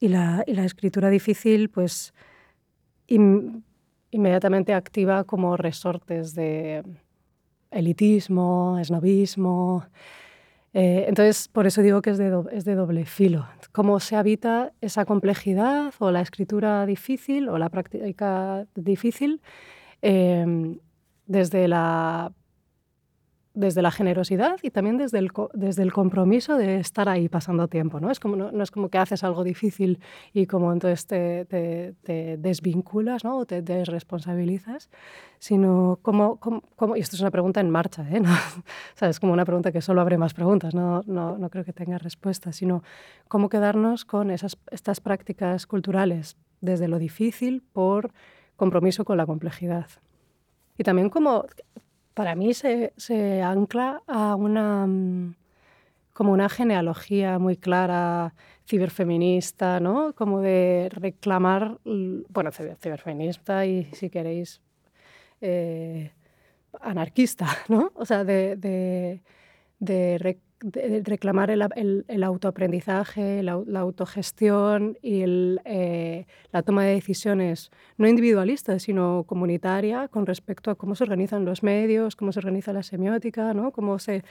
y, la, escritura difícil, pues inmediatamente activa como resortes de elitismo, esnovismo. Eh, entonces, por eso digo que es de, es de doble filo. Cómo se habita esa complejidad o la escritura difícil o la práctica difícil desde la desde la generosidad y también desde el, desde el compromiso de estar ahí pasando tiempo. ¿no? Es como, no, es como que haces algo difícil y como entonces te, te, desvinculas ¿no? o te desresponsabilizas, sino como, como, y esto es una pregunta en marcha, ¿eh? ¿No? o sea, es como una pregunta que solo abre más preguntas, no, no, no creo que tenga respuesta, sino cómo quedarnos con esas, estas prácticas culturales desde lo difícil por compromiso con la complejidad. Y también como para mí se, se ancla a una, mm, como una genealogía muy clara ciberfeminista, ¿no? Como de reclamar, bueno, ciberfeminista y si queréis eh, anarquista, ¿no? O sea, de, de, de reclamar el, el, autoaprendizaje, la, autogestión y eh, la toma de decisiones no individualistas, sino comunitaria con respecto a cómo se organizan los medios, cómo se organiza la semiótica, ¿no? cómo, se,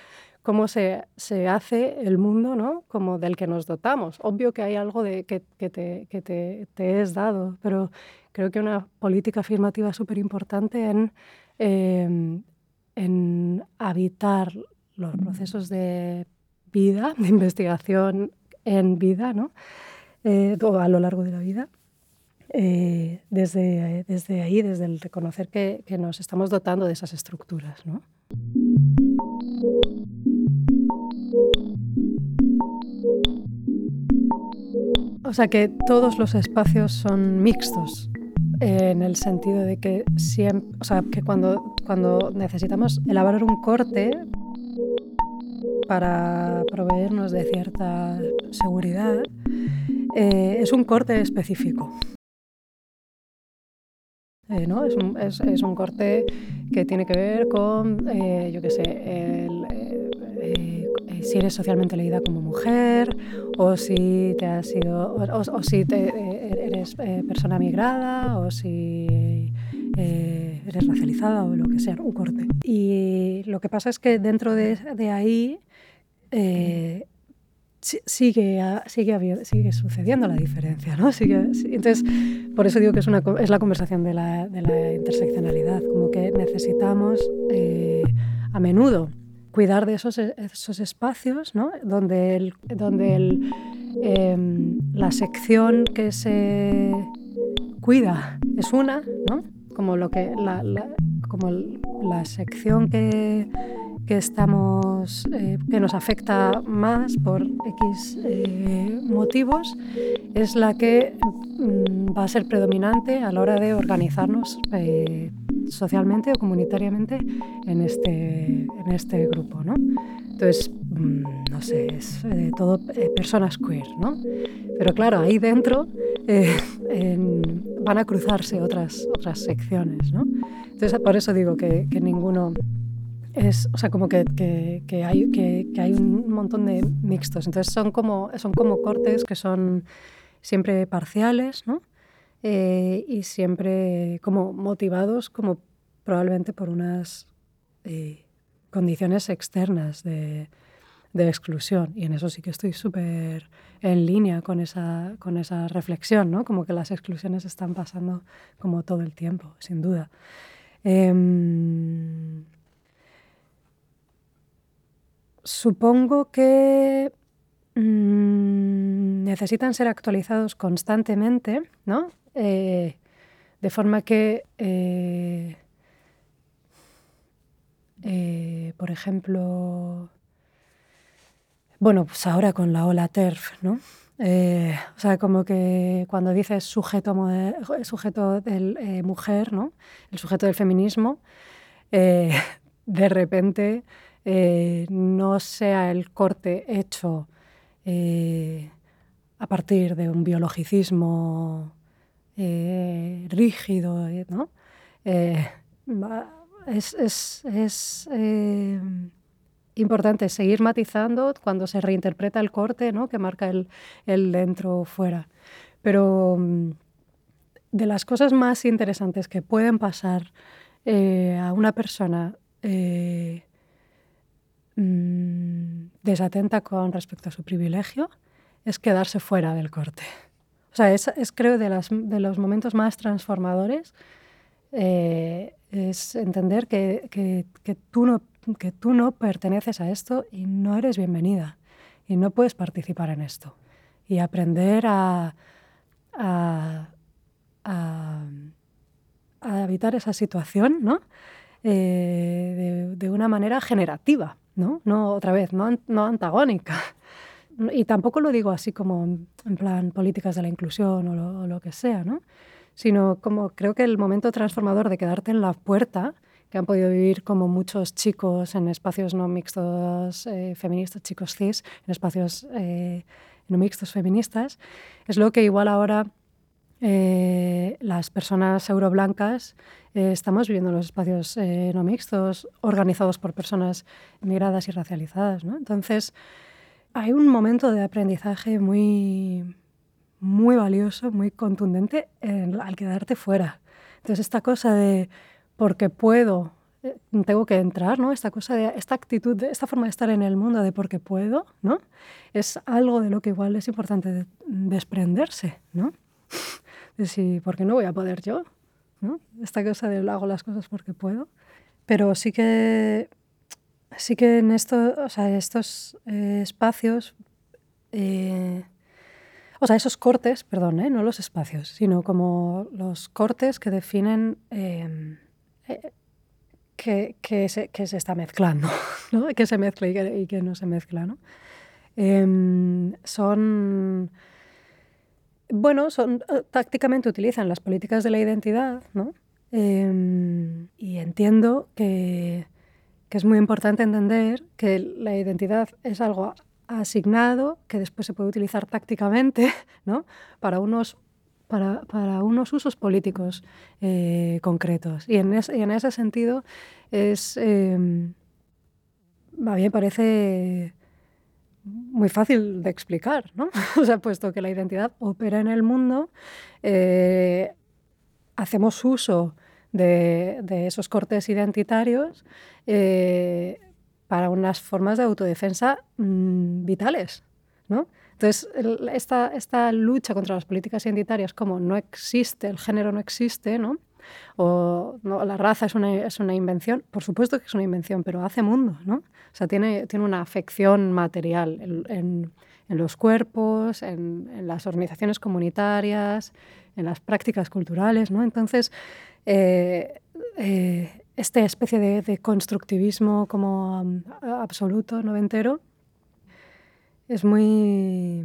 cómo se, se hace el mundo ¿no? como del que nos dotamos. Obvio que hay algo de, que, que, te, que te, te, es dado, pero creo que una política afirmativa súper importante en, eh, en habitar los procesos de vida, de investigación en vida, ¿no? Eh, a lo largo de la vida. Eh, desde, desde ahí, desde el reconocer que, que, nos estamos dotando de esas estructuras. ¿no? O sea que todos los espacios son mixtos, en el sentido de que, siempre, o sea, que cuando, cuando necesitamos elaborar un corte para proveernos de cierta seguridad, eh, es un corte específico. Eh, ¿no? es, un, es, es, un, corte que tiene que ver con, eh, yo qué sé, el, si eres socialmente leída como mujer, o si te has sido, o, o si te, eres persona migrada, o si eres racializada o lo que sea, un corte. Y lo que pasa es que dentro de, ahí eh, sigue, sigue, sigue sucediendo la diferencia. ¿no? Entonces, por eso digo que es, una, es la conversación de la, de la interseccionalidad, como que necesitamos eh, a menudo cuidar de esos, esos espacios ¿no? donde, el, donde el, em, la sección que se cuida es una, ¿no? Como, lo que, la, la, como la sección que que, estamos, eh, que nos afecta más por X eh, motivos es la que mm, va a ser predominante a la hora de organizarnos eh, socialmente o comunitariamente en este, en este grupo. ¿no? Entonces, mm, no sé, es de todo personas queer, ¿no? Pero claro, ahí dentro van a cruzarse otras, otras secciones, ¿no? Entonces, por eso digo que, que ninguno es, o sea, como que, que, que hay, que, hay, un montón de mixtos. Entonces son como, son como cortes que son siempre parciales, ¿no? Eh, y siempre como motivados como probablemente por unas eh, condiciones externas de, de, exclusión. Y en eso sí que estoy súper en línea con esa, con esa reflexión, ¿no? Como que las exclusiones están pasando como todo el tiempo, sin duda. Eh, supongo que mm, necesitan ser actualizados constantemente, ¿no? Eh, de forma que, eh, eh, por ejemplo, bueno, pues ahora con la ola TERF, ¿no? o sea, como que cuando dices sujeto, sujeto del mujer, ¿no? El sujeto del feminismo, de repente eh, no sea el corte hecho eh, a partir de un biologicismo eh, rígido, ¿no? es, importante seguir matizando cuando se reinterpreta el corte ¿no? que marca el, el dentro o fuera. Pero mm, de las cosas más interesantes que pueden pasar eh, a una persona eh, mm, desatenta con respecto a su privilegio es quedarse fuera del corte. O sea, es, creo de, de, los momentos más transformadores eh, es entender que, que, tú no, que tú no perteneces a esto y no eres bienvenida y no puedes participar en esto. Y aprender a, a evitar esa situación, ¿no? Eh, de, una manera generativa, ¿no? No otra vez, no, no antagónica. Y tampoco lo digo así como en plan políticas de la inclusión o lo, que sea, ¿no? Sino como creo que el momento transformador de quedarte en la puerta, que han podido vivir como muchos chicos en espacios no mixtos eh, feministas, chicos cis, en espacios eh, no mixtos feministas, es lo que igual ahora eh, las personas euroblancas eh, estamos viviendo los espacios no mixtos organizados por personas migradas y racializadas. ¿no? Entonces, hay un momento de aprendizaje muy, muy valioso, muy contundente al quedarte fuera. Entonces, esta cosa de porque puedo, tengo que entrar, ¿no? Esta cosa de esta actitud, esta forma de estar en el mundo de porque puedo, ¿no? Es algo de lo que igual es importante desprenderse, ¿no? de ¿por qué no voy a poder yo? ¿no? Esta cosa de hago las cosas porque puedo. Pero sí que, sí que en esto, o sea, estos eh, espacios, eh, o sea, esos cortes, perdón, ¿eh? no los espacios, sino como los cortes que definen que, que, se, que, se, está mezclando, ¿no? que se mezcla y que, y que no se mezcla. ¿no? Em, son bueno, son, eh, tácticamente utilizan las políticas de la identidad, ¿no? Em, y entiendo que, que, es muy importante entender que la identidad es algo asignado que después se puede utilizar tácticamente ¿no? para, unos, para, unos usos políticos eh, concretos. Y en, ese sentido es, eh, a mí me parece muy fácil de explicar, ¿no? o sea, puesto que la identidad opera en el mundo, eh, hacemos uso de, esos cortes identitarios eh, para unas formas de autodefensa mm, vitales, ¿no? Entonces, esta, esta, lucha contra las políticas identitarias, como no existe, el género no existe, ¿no? o no, la raza es una, es una invención, por supuesto que es una invención, pero hace mundo, ¿no? O sea, tiene, tiene una afección material en, en, los cuerpos, en, en, las organizaciones comunitarias, en las prácticas culturales, ¿no? Entonces, eh, eh, esta especie de, de constructivismo como um, absoluto, noventero, es muy,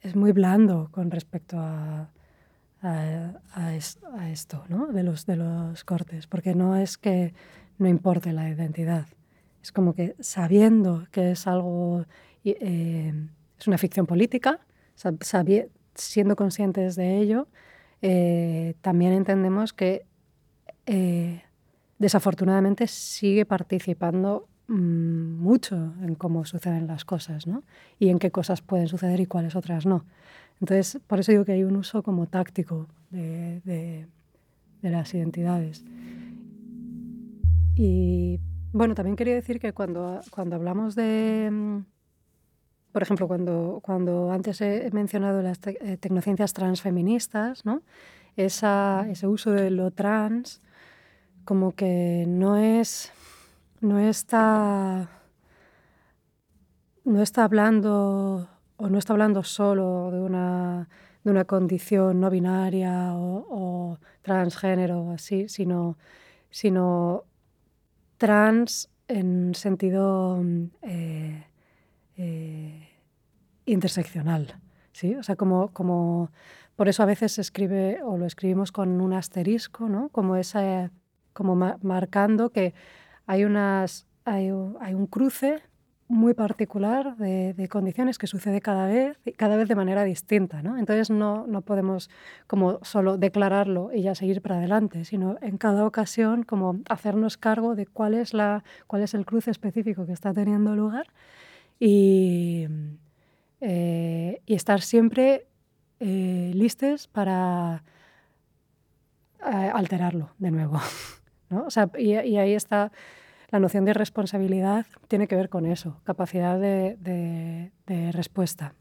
es muy blando con respecto a, a, esto, ¿no? de, los, de los cortes, porque no es que no importe la identidad, es como que sabiendo que es algo, eh, es una ficción política, siendo conscientes de ello, eh, también entendemos que eh, desafortunadamente sigue participando mucho en cómo suceden las cosas, ¿no? Y en qué cosas pueden suceder y cuáles otras no. Entonces, por eso digo que hay un uso como táctico de, de, las identidades. Y bueno, también quería decir que cuando, cuando hablamos de, mm, por ejemplo, cuando, cuando antes he mencionado las eh, tecnociencias transfeministas, ¿no? Esa, ese uso de lo trans como que no es, no está, no está hablando o no está hablando solo de una, de una condición no binaria o, transgénero así, sino, sino trans en sentido eh, eh, interseccional. ¿sí? O sea, como, como por eso a veces se escribe o lo escribimos con un asterisco, ¿no? como, esa, como marcando que hay, unas, hay, hay un cruce muy particular de, condiciones que sucede cada vez y cada vez de manera distinta. ¿no? Entonces no, no, podemos como solo declararlo y ya seguir para adelante, sino en cada ocasión como hacernos cargo de cuál es, la, cuál es el cruce específico que está teniendo lugar y, eh, y estar siempre eh, listos para eh, alterarlo de nuevo. ¿no? O sea, y, y ahí está la noción de responsabilidad tiene que ver con eso, capacidad de, respuesta.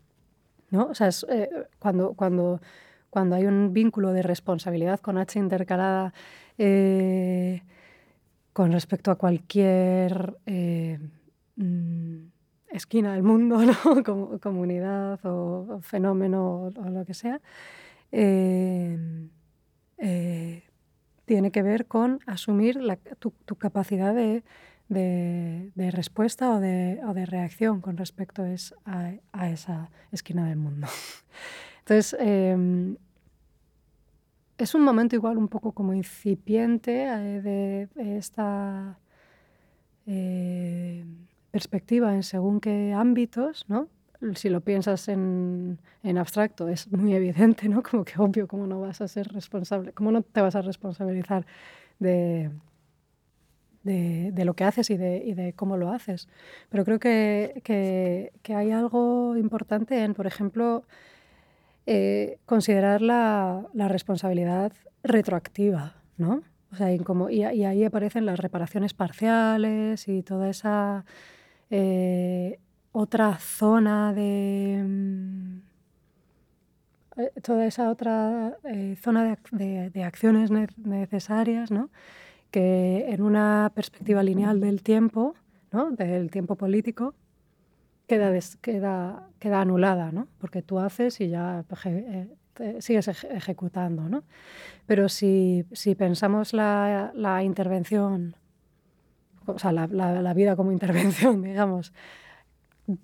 ¿no? O sea, eh, cuando, cuando, cuando hay un vínculo de responsabilidad con H intercalada eh, con respecto a cualquier eh, mm, esquina del mundo, ¿no? comunidad o, fenómeno o, lo que sea, tiene que ver con asumir tu, capacidad de, respuesta o de, reacción con respecto a, esa esquina del mundo. Entonces, em, es un momento igual un poco como incipiente eh, de, esta eh, perspectiva en según qué ámbitos, ¿no? Si lo piensas en, abstracto, es muy evidente, ¿no? Como que obvio, cómo no vas a ser responsable, cómo no te vas a responsabilizar de, de, lo que haces y de, cómo lo haces. Pero creo que, hay algo importante en, por ejemplo, eh, considerar la, responsabilidad retroactiva, ¿no? O sea, y, como, y, ahí aparecen las reparaciones parciales y toda esa... Eh, otra zona de... Mm, eh, toda esa otra eh, zona de, acciones necesarias, ¿no? que en una perspectiva lineal del tiempo, ¿no? del tiempo político, queda, queda, queda anulada, ¿no? porque tú haces y ya eh, sigues ejecutando. ¿no? Pero si, si pensamos la, la, intervención, o sea, la, la vida como intervención, digamos,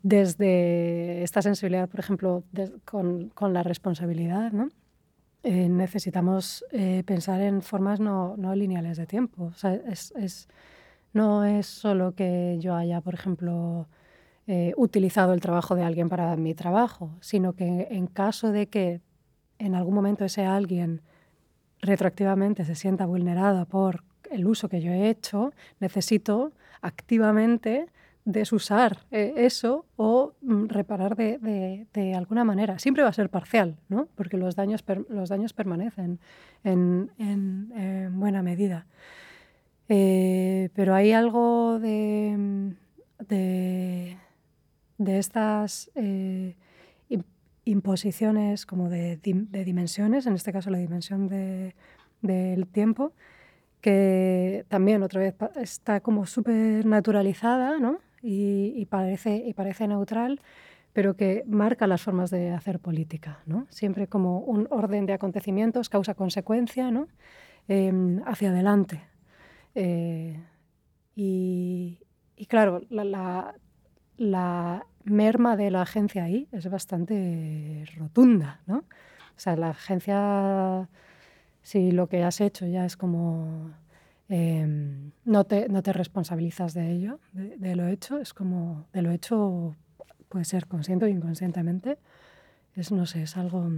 desde esta sensibilidad, por ejemplo, con, con, la responsabilidad, ¿no? Eh, necesitamos eh, pensar en formas no, no, lineales de tiempo. O sea, es, es, no es solo que yo haya, por ejemplo, eh, utilizado el trabajo de alguien para mi trabajo, sino que en caso de que en algún momento ese alguien retroactivamente se sienta vulnerado por el uso que yo he hecho, necesito activamente desusar eh, eso o mm, reparar de, alguna manera. Siempre va a ser parcial, ¿no? porque los daños, los daños permanecen en, en, buena medida. Eh, pero hay algo de, de, de estas eh, imposiciones como de, dimensiones, en este caso la dimensión del tiempo, que también otra vez está como súper naturalizada, ¿no? Y, parece, y parece neutral, pero que marca las formas de hacer política, ¿no? Siempre como un orden de acontecimientos, causa-consecuencia, ¿no? Em, hacia adelante. Eh, y, claro, la, la, merma de la agencia ahí es bastante rotunda, ¿no? O sea, la agencia, si lo que has hecho ya es como Em, no, te, no te responsabilizas de ello, de, lo hecho, es como de lo hecho puede ser consciente o inconscientemente, es, no sé, es algo,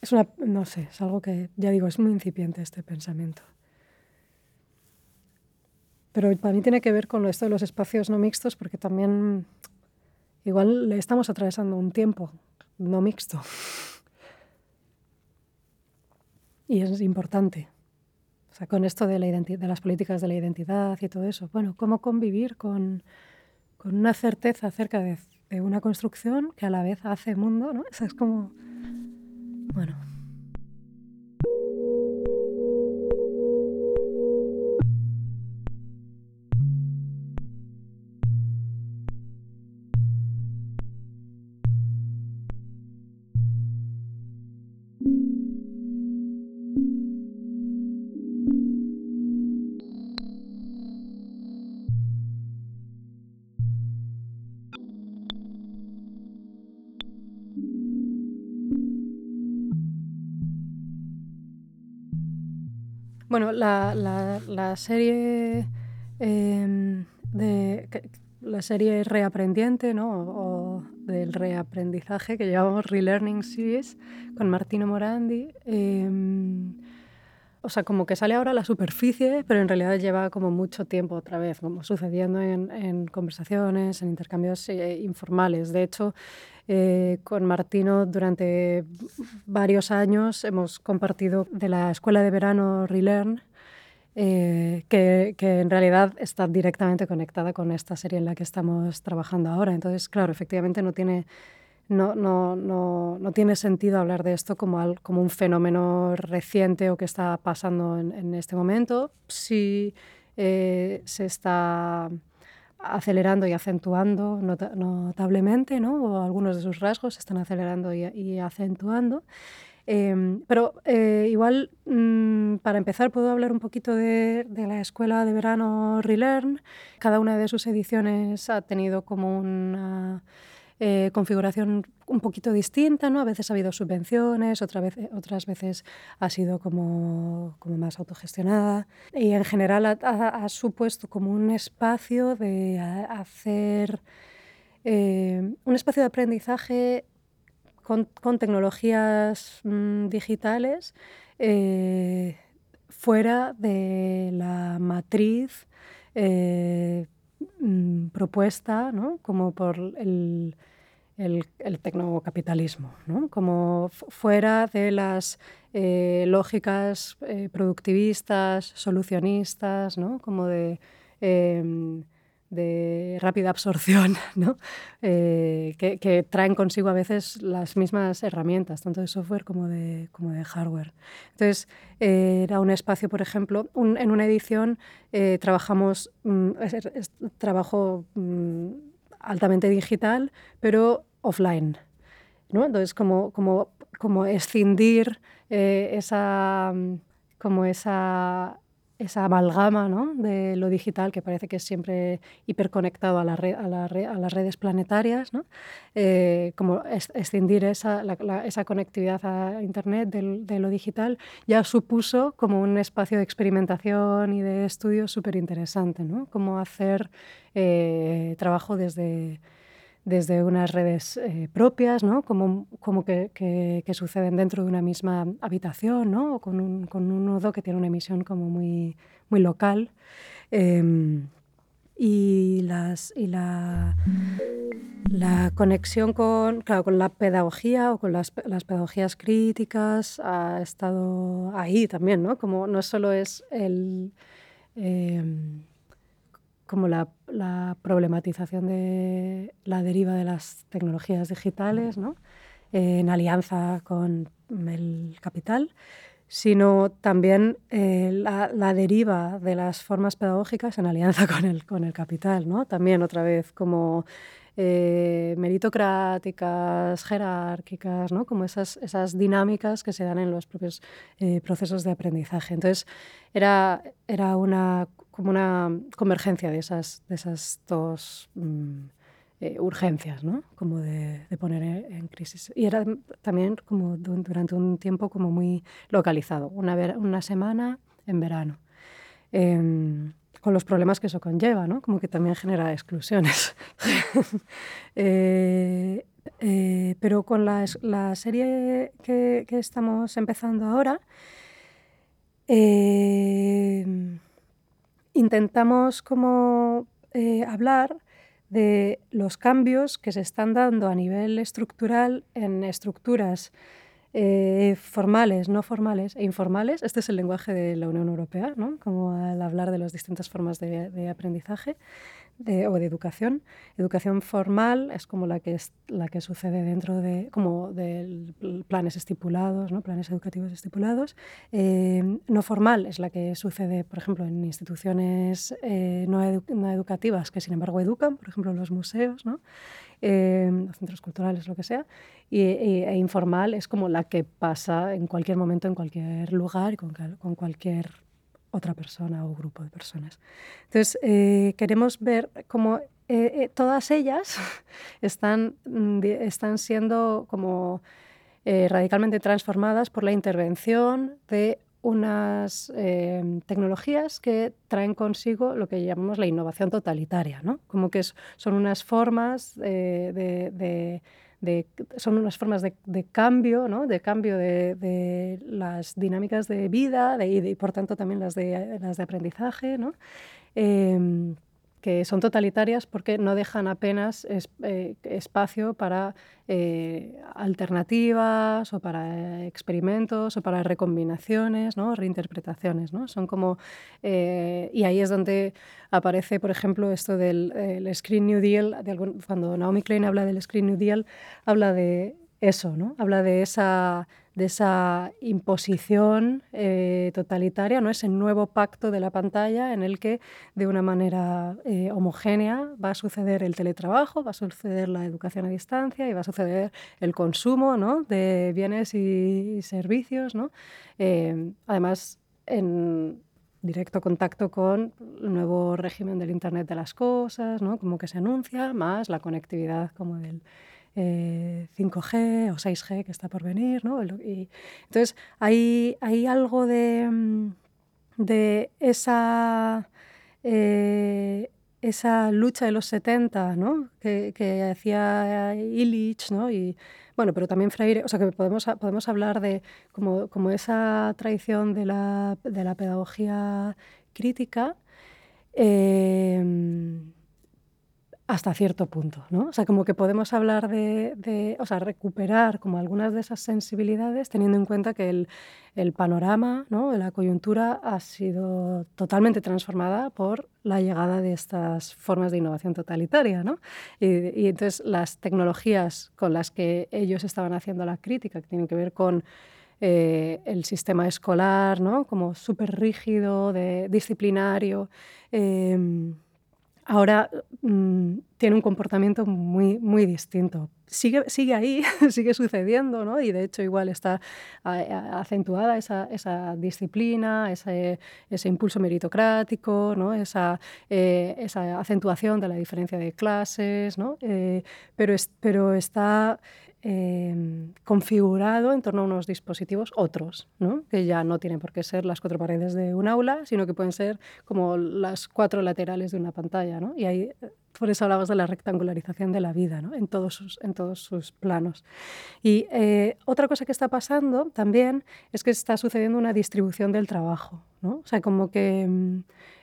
es no sé, es algo que, ya digo, es muy incipiente este pensamiento. Pero para mí tiene que ver con esto de los espacios no mixtos, porque también igual le estamos atravesando un tiempo no mixto. Y es importante con esto de, la de las políticas de la identidad y todo eso. Bueno, cómo convivir con, con una certeza acerca de, una construcción que a la vez hace mundo, ¿no? Es como, bueno, Bueno, la, la, serie em, de, la serie Reaprendiente, ¿no? o, del reaprendizaje que llamamos Relearning Series con Martino Morandi. Em, o sea, como que sale ahora a la superficie, pero en realidad lleva como mucho tiempo otra vez, como sucediendo en, conversaciones, en intercambios eh, informales. De hecho, eh, con Martino durante varios años hemos compartido de la escuela de verano Relearn, eh, que, que, en realidad está directamente conectada con esta serie en la que estamos trabajando ahora. Entonces, claro, efectivamente no tiene no, no, no, no, tiene sentido hablar de esto como, como un fenómeno reciente o que está pasando en, este momento. Sí eh, se está acelerando y acentuando notablemente, ¿no? o algunos de sus rasgos se están acelerando y, acentuando. Em, pero eh, igual, mm, para empezar, puedo hablar un poquito de, de, la escuela de verano Relearn. Cada una de sus ediciones ha tenido como una eh, configuración un poquito distinta, ¿no? A veces ha habido subvenciones, otra vez, otras veces ha sido como, como más autogestionada y en general ha, supuesto como un espacio de hacer eh, un espacio de aprendizaje con, con tecnologías mm, digitales eh, fuera de la matriz mm, propuesta ¿no? como por el, el, tecnocapitalismo, ¿no? como fuera de las eh, lógicas eh, productivistas, solucionistas, ¿no? como de, em, de, rápida absorción, ¿no? Eh, que, traen consigo a veces las mismas herramientas, tanto de software como de, como de hardware. Entonces, era un espacio, por ejemplo, en una edición trabajamos, mm, trabajo mm, altamente digital, pero offline. ¿no? Entonces, como, como, como escindir eh, esa, como esa, esa amalgama ¿no? de lo digital que parece que es siempre hiperconectado a, la las redes planetarias, ¿no? Eh, como escindir esa, esa conectividad a Internet de, lo digital ya supuso como un espacio de experimentación y de estudio súper interesante, ¿no? como hacer eh, trabajo desde desde unas redes eh, propias, ¿no? como, como que, que, suceden dentro de una misma habitación, ¿no? o con un, con un, nodo que tiene una emisión como muy, muy local. Em, y, las, y la, la conexión con, claro, con la pedagogía o con las, las, pedagogías críticas ha estado ahí también, ¿no? Como no solo es el... Em, como la, problematización de la deriva de las tecnologías digitales, ¿no? en alianza con el capital, sino también eh, la, deriva de las formas pedagógicas en alianza con el, con el capital. ¿no? También otra vez como eh, meritocráticas, jerárquicas, ¿no? como esas, esas dinámicas que se dan en los propios eh, procesos de aprendizaje. Entonces, era, era una como una convergencia de esas, de esas dos mm, eh, urgencias, ¿no? Como de, poner en crisis. Y era también como durante un tiempo como muy localizado, una, una semana en verano. Em, con los problemas que eso conlleva, ¿no? Como que también genera exclusiones. Eh, eh, pero con la, serie que, estamos empezando ahora, intentamos como eh, hablar de los cambios que se están dando a nivel estructural en estructuras eh, formales, no formales e informales. Este es el lenguaje de la Unión Europea, ¿no? como al hablar de las distintas formas de aprendizaje o de educación. Educación formal es como la que, es, la que sucede dentro de, como de planes estipulados, ¿no? planes educativos estipulados. Eh, no formal es la que sucede, por ejemplo, en instituciones eh, no, no, educativas que sin embargo educan, por ejemplo, los museos, ¿no? Eh, los centros culturales, lo que sea. Y, e informal es como la que pasa en cualquier momento, en cualquier lugar, con, con cualquier otra persona o grupo de personas. Entonces, eh, queremos ver cómo eh, eh, todas ellas están, mm, están siendo como radicalmente transformadas por la intervención de unas eh, tecnologías que traen consigo lo que llamamos la innovación totalitaria, ¿no? Como que son unas formas de, son unas formas de, cambio, ¿no? de cambio de, las dinámicas de vida y, por tanto también las de, las de aprendizaje, ¿no? Em, que son totalitarias porque no dejan apenas eh, espacio para eh, alternativas o para experimentos o para recombinaciones, ¿no? reinterpretaciones. ¿no? Son como, eh, y ahí es donde aparece, por ejemplo, esto del Screen New Deal. cuando Naomi Klein habla del Screen New Deal, habla de eso, ¿no? habla de esa de esa imposición eh, totalitaria, ¿no? ese nuevo pacto de la pantalla en el que de una manera eh, homogénea va a suceder el teletrabajo, va a suceder la educación a distancia y va a suceder el consumo ¿no? de bienes y, servicios. ¿no? Eh, además, en directo contacto con el nuevo régimen del Internet de las Cosas, ¿no? como que se anuncia, más la conectividad como del 5G eh, o 6G que está por venir, ¿no? Y, entonces, hay, hay algo de, mm, de esa, eh, esa lucha de los 70, ¿no? Que, que, hacía Illich, ¿no? Y, bueno, pero también Freire, o sea, que podemos, podemos hablar de como, como esa tradición de la, de la pedagogía crítica, eh, hasta cierto punto, ¿no? O sea, como que podemos hablar de, o sea, recuperar como algunas de esas sensibilidades teniendo en cuenta que el, el panorama, ¿no? la coyuntura ha sido totalmente transformada por la llegada de estas formas de innovación totalitaria, ¿no? Y, y entonces las tecnologías con las que ellos estaban haciendo la crítica, que tienen que ver con eh, el sistema escolar, ¿no? Como súper rígido, de, disciplinario, eh, ahora mm, tiene un comportamiento muy, muy distinto. Sigue, sigue ahí, sigue sucediendo, ¿no? y de hecho igual está acentuada esa, disciplina, ese, impulso meritocrático, ¿no? esa, eh, esa, acentuación de la diferencia de clases, ¿no? Eh, pero, pero está Em, configurado en torno a unos dispositivos otros, que ya no tienen por qué ser las cuatro paredes de un aula, sino que pueden ser como las cuatro laterales de una pantalla. Y ahí, por eso hablamos de la rectangularización de la vida ¿no? en, todos sus, en todos sus planos. Y eh, otra cosa que está pasando también es que está sucediendo una distribución del trabajo. O sea, como que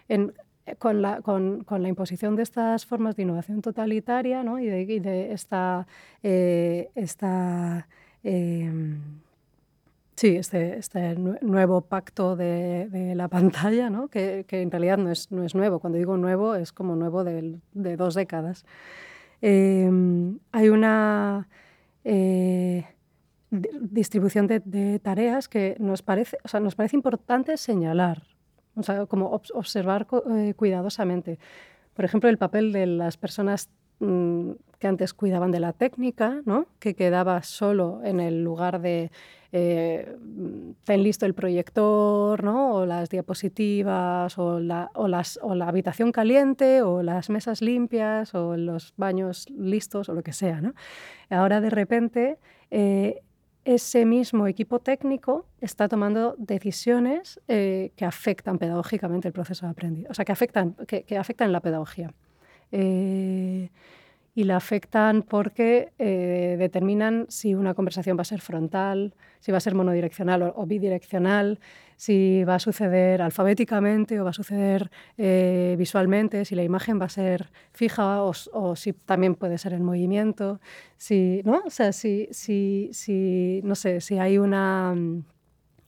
en, con la, con, con la, imposición de estas formas de innovación totalitaria ¿no? y, de, esta, eh, esta eh, sí, este, este, nuevo pacto de, la pantalla, ¿no? que, que, en realidad no es, no es nuevo. Cuando digo nuevo es como nuevo de, de dos décadas. Eh, hay una eh, distribución de, tareas que nos parece, o sea, nos parece importante señalar o sea, como observar eh, cuidadosamente. Por ejemplo, el papel de las personas mm, que antes cuidaban de la técnica, ¿no? que quedaba solo en el lugar de eh, ten listo el proyector, ¿no? o las diapositivas, o la, las, o la habitación caliente, o las mesas limpias, o los baños listos, o lo que sea. ¿no? Ahora de repente eh, ese mismo equipo técnico está tomando decisiones eh, que afectan pedagógicamente el proceso de aprendizaje, o sea, que afectan, que, afectan la pedagogía. Eh, y la afectan porque eh, determinan si una conversación va a ser frontal, si va a ser monodireccional o, bidireccional, si va a suceder alfabéticamente o va a suceder eh, visualmente, si la imagen va a ser fija o, si también puede ser en movimiento, si, ¿no? O sea, si, si, si, no sé, si hay una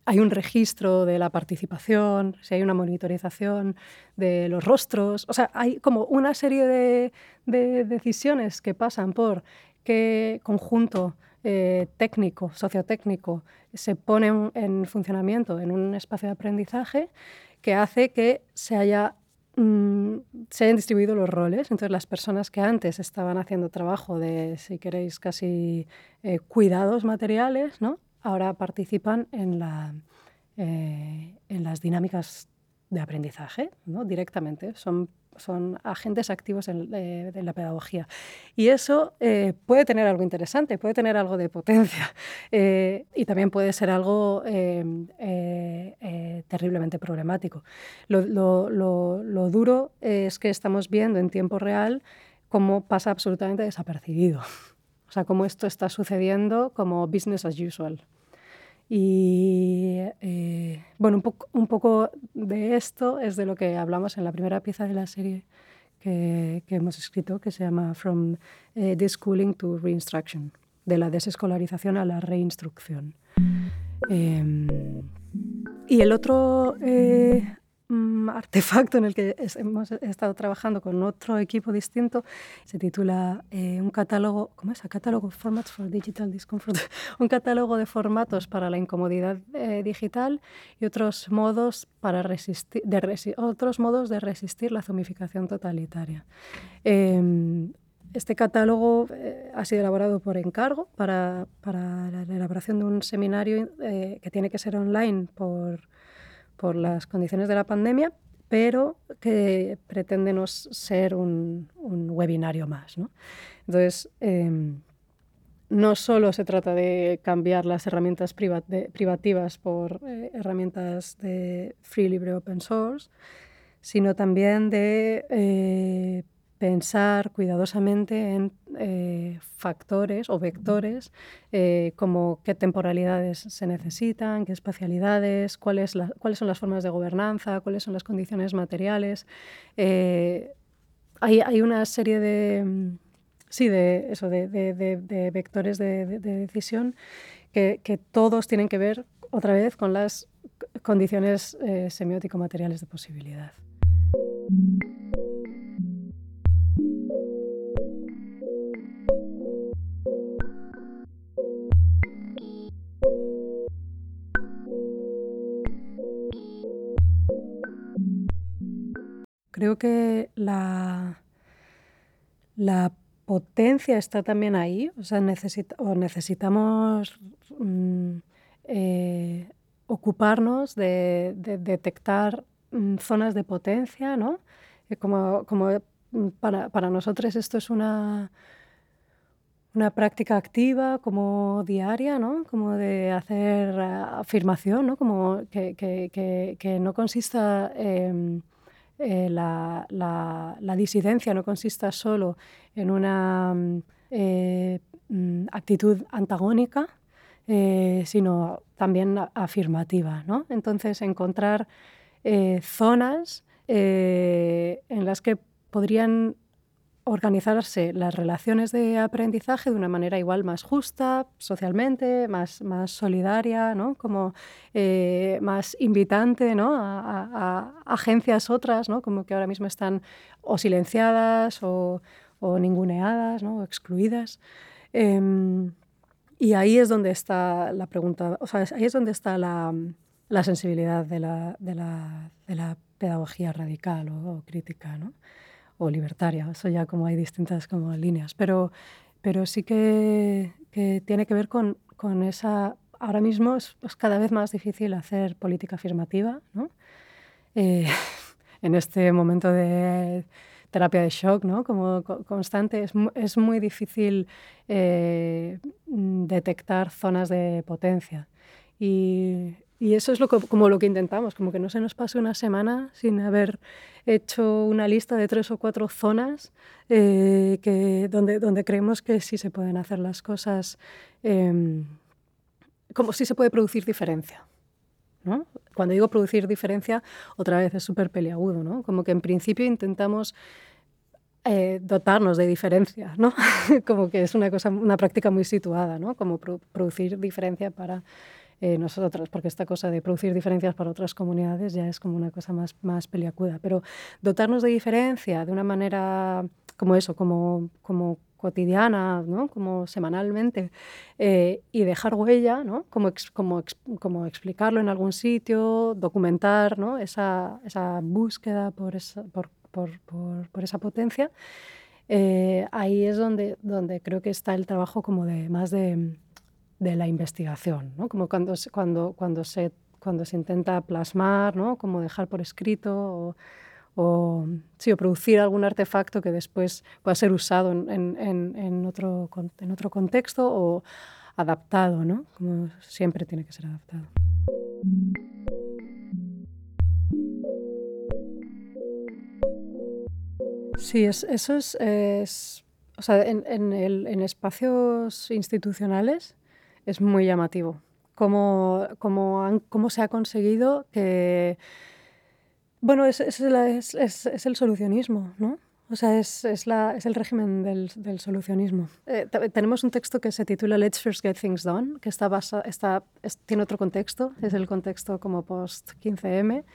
hay un registro de la participación, si hay una monitorización de los rostros, o sea, hay como una serie de, decisiones que pasan por qué conjunto eh, técnico, sociotécnico, se pone en funcionamiento en un espacio de aprendizaje que hace que se haya mm, se hayan distribuido los roles. Entonces, las personas que antes estaban haciendo trabajo de, si queréis, casi eh, cuidados materiales, ¿no? ahora participan en, la, eh, en las dinámicas de aprendizaje ¿no? directamente. Son son agentes activos en, la pedagogía. Y eso eh, puede tener algo interesante, puede tener algo de potencia eh, y también puede ser algo terriblemente problemático. Lo, lo duro es que estamos viendo en tiempo real cómo pasa absolutamente desapercibido. O sea, cómo esto está sucediendo como business as usual. Y eh, bueno, un poco, un poco de esto es de lo que hablamos en la primera pieza de la serie que, que hemos escrito, que se llama From eh, Deschooling to Reinstruction, de la desescolarización a la reinstrucción. Eh, y el otro eh, artefacto en el que hemos estado trabajando con otro equipo distinto. Se titula eh, un catálogo, ¿cómo es? A catálogo Formats for Digital Discomfort. un catálogo de formatos para la incomodidad eh, digital y otros modos, para resistir, de otros modos de resistir la zomificación totalitaria. Em, este catálogo eh, ha sido elaborado por encargo para, para, la elaboración de un seminario que tiene que ser online por por las condiciones de la pandemia, pero que pretende no ser un, webinario más. ¿no? Entonces, em, no solo se trata de cambiar las herramientas privativas por eh, herramientas de free, libre, open source, sino también de eh, pensar cuidadosamente en eh, factores o vectores eh, como qué temporalidades se necesitan, qué espacialidades, cuáles, cuáles son las formas de gobernanza, cuáles son las condiciones materiales. Eh, hay, hay, una serie de, sí, de, eso, de, de, vectores de, decisión que, que, todos tienen que ver otra vez con las condiciones semiótico-materiales de posibilidad. Creo que la, la potencia está también ahí, o sea, o necesitamos mm, eh, ocuparnos de, detectar mm, zonas de potencia, ¿no? Eh, como, como mm, para, para, nosotros esto es una, una práctica activa, como diaria, ¿no? Como de hacer afirmación, ¿no? Como que, que, que, que no consista... Eh, eh, la, la, disidencia no consista solo en una eh, mm, actitud antagónica, eh, sino también afirmativa. ¿no? Entonces, encontrar zonas en las que podrían organizarse las relaciones de aprendizaje de una manera igual más justa socialmente, más, más solidaria, ¿no? como eh, más invitante ¿no? a, agencias otras, ¿no? como que ahora mismo están o silenciadas o, o ninguneadas ¿no? o excluidas. Em, y ahí es donde está la pregunta, o sea, ahí es donde está la, la sensibilidad de la, de, la, de la, pedagogía radical o, o crítica. ¿no? O libertaria, eso ya como hay distintas como líneas, pero, pero sí que, que tiene que ver con, con esa... Ahora mismo es, cada vez más difícil hacer política afirmativa, ¿no? Eh, en este momento de terapia de shock, ¿no? Como constante, es, es muy difícil eh, detectar zonas de potencia. Y, y eso es lo como lo que intentamos, como que no se nos pase una semana sin haber hecho una lista de tres o cuatro zonas eh, que, donde, donde creemos que sí se pueden hacer las cosas, eh, como si se puede producir diferencia. ¿no? Cuando digo producir diferencia, otra vez es súper peliagudo, ¿no? como que en principio intentamos eh, dotarnos de diferencia, ¿no? como que es una, cosa, una práctica muy situada, ¿no? como producir diferencia para eh, porque esta cosa de producir diferencias para otras comunidades ya es como una cosa más, más peliacuda. Pero dotarnos de diferencia de una manera como eso, como, como cotidiana, ¿no? como semanalmente, eh, y dejar huella, ¿no? como, como, como explicarlo en algún sitio, documentar ¿no? esa, esa búsqueda por esa, por, por, por, esa potencia, eh, ahí es donde, donde creo que está el trabajo como de más de de la investigación, ¿no? como cuando, cuando, cuando, se, cuando se intenta plasmar, ¿no? como dejar por escrito o, o, producir algún artefacto que después pueda ser usado en, en, en, otro, en otro contexto o adaptado, ¿no? Como siempre tiene que ser adaptado. Sí, es, eso es, es, o sea, en, en, el, en, espacios institucionales es muy llamativo cómo, cómo, cómo se ha conseguido que bueno, es, es, es, es, el solucionismo, ¿no? O sea, es, la, es el régimen del, del solucionismo. Eh, tenemos un texto que se titula Let's First Get Things Done, que está basa, está, tiene otro contexto, es el contexto como post-15M,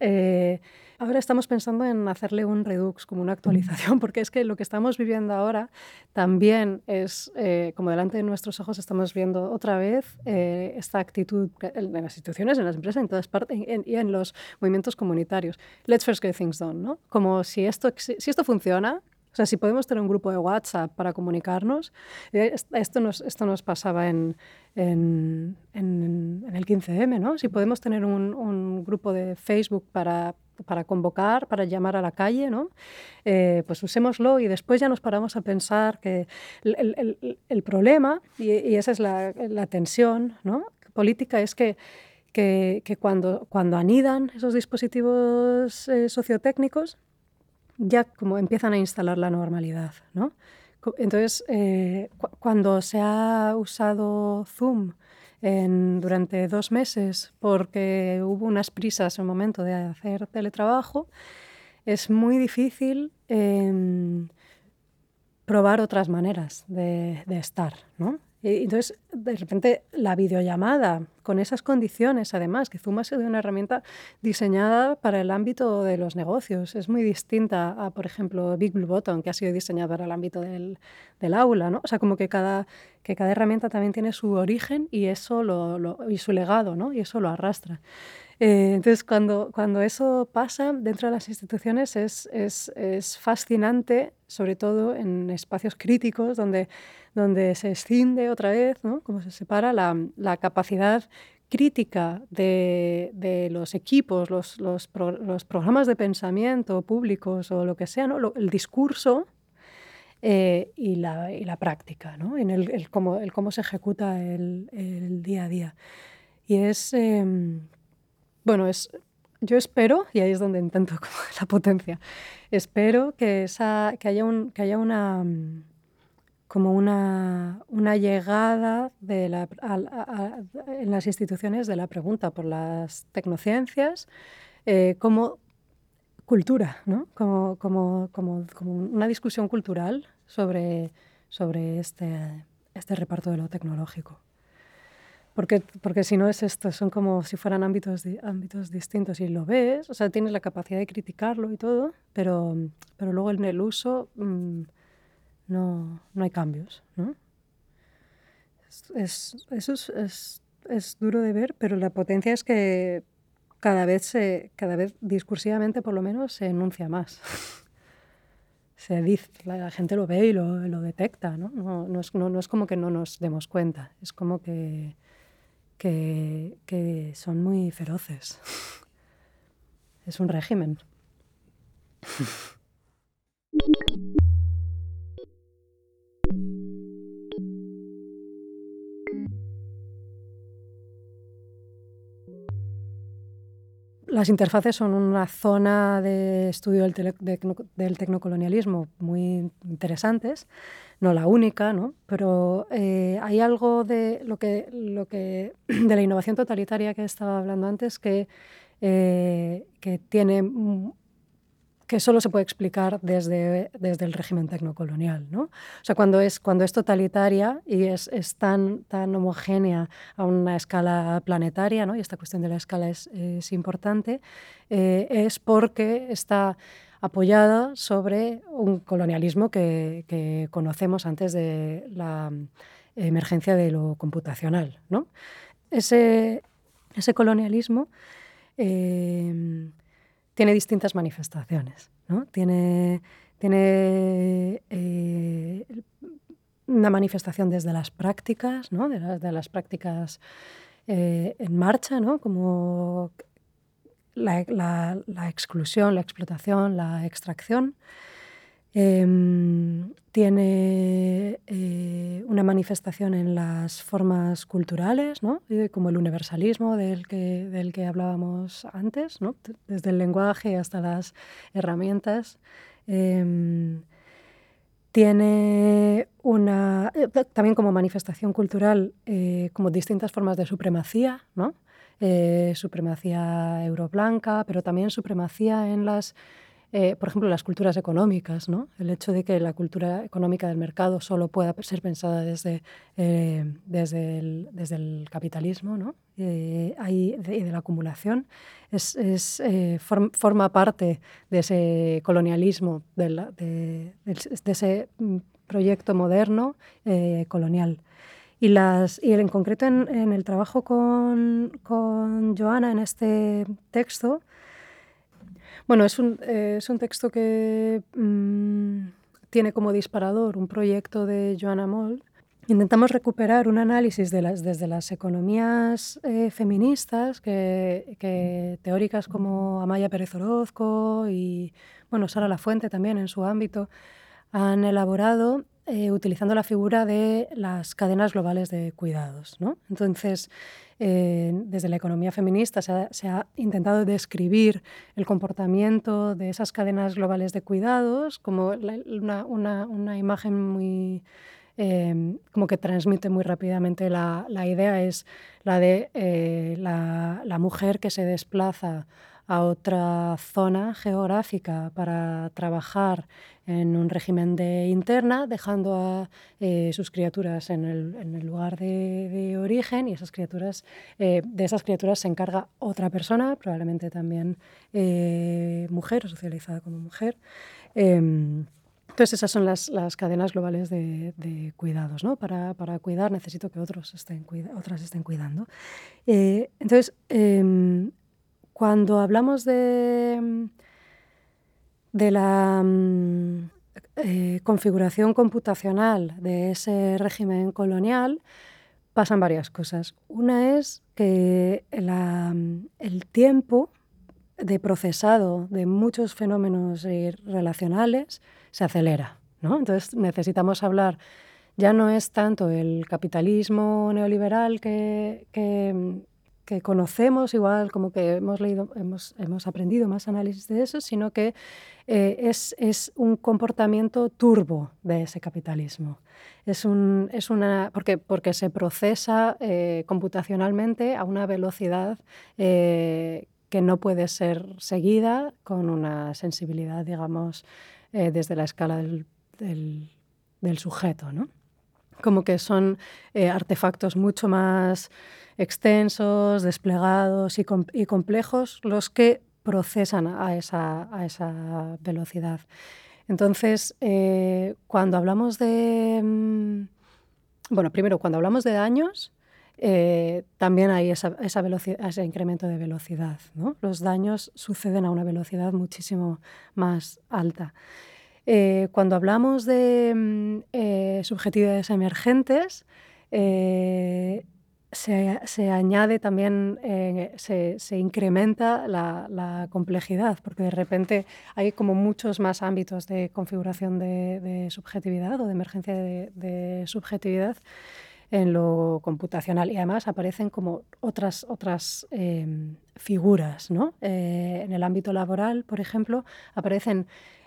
eh, ahora estamos pensando en hacerle un redux, como una actualización, porque es que lo que estamos viviendo ahora también es, eh, como delante de nuestros ojos estamos viendo otra vez eh, esta actitud en las instituciones, en las empresas, en todas partes y en los movimientos comunitarios. Let's first get things done, ¿no? Como si esto, si esto funciona, o sea, si podemos tener un grupo de WhatsApp para comunicarnos, eh, esto nos, esto nos pasaba en, el 15M, ¿no? Si podemos tener un grupo de Facebook para, para, convocar, para llamar a la calle, ¿no? Eh, pues usémoslo y después ya nos paramos a pensar que el, el, el problema, y, y, esa es la, la tensión ¿no? política, es que que, que, cuando, cuando anidan esos dispositivos eh, sociotécnicos, ya como empiezan a instalar la normalidad, ¿no? Entonces, eh, cuando se ha usado Zoom durante dos meses porque hubo unas prisas en el momento de hacer teletrabajo, es muy difícil em, probar otras maneras de, de estar, ¿no? entonces, de repente, la videollamada, con esas condiciones, además, que Zoom ha sido una herramienta diseñada para el ámbito de los negocios. Es muy distinta a, por ejemplo, Big Blue Button, que ha sido diseñada para el ámbito del, del aula, ¿no? O sea, como que cada, que cada herramienta también tiene su origen y, eso lo, y su legado, ¿no? Y eso lo arrastra. Eh, entonces, cuando, cuando eso pasa dentro de las instituciones es, es, es fascinante, sobre todo en espacios críticos donde, donde se escinde otra vez, ¿no? como se separa la, la capacidad crítica de, de, los equipos, los, los, los, programas de pensamiento públicos o lo que sea, ¿no? el discurso eh, y, la, y, la, práctica, ¿no? en el, cómo, el cómo se ejecuta el, el día a día. Y es, eh, bueno, es, yo espero, y ahí es donde intento como la potencia, espero que, esa, que, haya, un, que haya una como una, una llegada de la, en las instituciones de la pregunta por las tecnociencias eh, como cultura, ¿no? como, como, como, como, una discusión cultural sobre, sobre este, este reparto de lo tecnológico. Porque, porque si no es esto, son como si fueran ámbitos, ámbitos distintos y lo ves, o sea, tienes la capacidad de criticarlo y todo, pero, pero luego en el uso mmm, no, no hay cambios. ¿no? Es, es, eso es, es, es, duro de ver, pero la potencia es que cada vez, se, cada vez discursivamente por lo menos se enuncia más. se dice, la gente lo ve y lo, lo detecta, ¿no? No, no, es, no, no es como que no nos demos cuenta, es como que que, que son muy feroces. Es un régimen. Las interfaces son una zona de estudio del, tele, de, del tecnocolonialismo muy interesantes, no la única, ¿no? pero eh, hay algo de lo que, lo que de la innovación totalitaria que estaba hablando antes que, eh, que tiene que solo se puede explicar desde, desde el régimen tecnocolonial. ¿no? O sea, cuando es, cuando es totalitaria y es, es tan, tan homogénea a una escala planetaria, ¿no? y esta cuestión de la escala es, importante, eh, es porque está apoyada sobre un colonialismo que, que, conocemos antes de la emergencia de lo computacional. ¿no? Ese, ese colonialismo... Eh, tiene distintas manifestaciones. ¿no? Tiene, tiene eh, una manifestación desde las prácticas, ¿no? de, la, de las prácticas eh, en marcha, ¿no? como la, exclusión, la explotación, la extracción. Em, tiene eh, una manifestación en las formas culturales, ¿no? como el universalismo del que, del que hablábamos antes, ¿no? desde el lenguaje hasta las herramientas. Em, tiene una, eh, también como manifestación cultural, eh, como distintas formas de supremacía, ¿no? supremacía euroblanca, pero también supremacía en las eh, por ejemplo, las culturas económicas, ¿no? el hecho de que la cultura económica del mercado solo pueda ser pensada desde, eh, desde, el, desde, el, capitalismo ¿no? Eh, y de, la acumulación, es, es forma parte de ese colonialismo, de, de, de ese mm, proyecto moderno colonial. Y, las, y en concreto en, en el trabajo con, con Joana en este texto, bueno, es un, eh, es un texto que mm, tiene como disparador un proyecto de Joanna Moll. Intentamos recuperar un análisis desde las economías eh, feministas que, que, teóricas como Amaya Pérez Orozco y bueno, Sara Lafuente también en su ámbito han elaborado eh, utilizando la figura de las cadenas globales de cuidados. ¿no? Entonces, eh, desde la economía feminista se ha, intentado describir el comportamiento de esas cadenas globales de cuidados como una, una, una, imagen muy... Eh, como que transmite muy rápidamente la, la idea es la de la, la mujer que se desplaza a otra zona geográfica para trabajar en un régimen de interna, dejando a eh, sus criaturas en el, en el lugar de, de, origen y esas criaturas, eh, de esas criaturas se encarga otra persona, probablemente también eh, mujer o socializada como mujer. Em, entonces esas son las, las cadenas globales de, de cuidados. ¿no? Para, para, cuidar necesito que otros estén, otras estén cuidando. entonces, em, cuando hablamos de de la mm, eh, configuración computacional de ese régimen colonial pasan varias cosas. Una es que mm, el tiempo de procesado de muchos fenómenos relacionales se acelera. ¿no? Entonces necesitamos hablar, ya no es tanto el capitalismo neoliberal que, mm, que conocemos, igual como que hemos leído, hemos, hemos aprendido más análisis de eso, sino que eh, es, es, un comportamiento turbo de ese capitalismo. Es, un, es una, porque, porque se procesa eh, computacionalmente a una velocidad eh, que no puede ser seguida con una sensibilidad, digamos, desde la escala del, del, del sujeto. ¿no? Como que son artefactos mucho más extensos, desplegados y, complejos los que procesan a esa, velocidad. Entonces, eh, cuando hablamos de... Mm, bueno, primero, cuando hablamos de daños, eh, también hay esa, ese incremento de velocidad. Los daños suceden a una velocidad muchísimo más alta. Eh, cuando hablamos de mm, subjetividades emergentes, se, añade también, eh, se, incrementa la, complejidad, porque de repente hay como muchos más ámbitos de configuración de, subjetividad o de emergencia de, subjetividad en lo computacional y además aparecen como otras, otras em, figuras. ¿no? Eh, en el ámbito laboral, por ejemplo, aparecen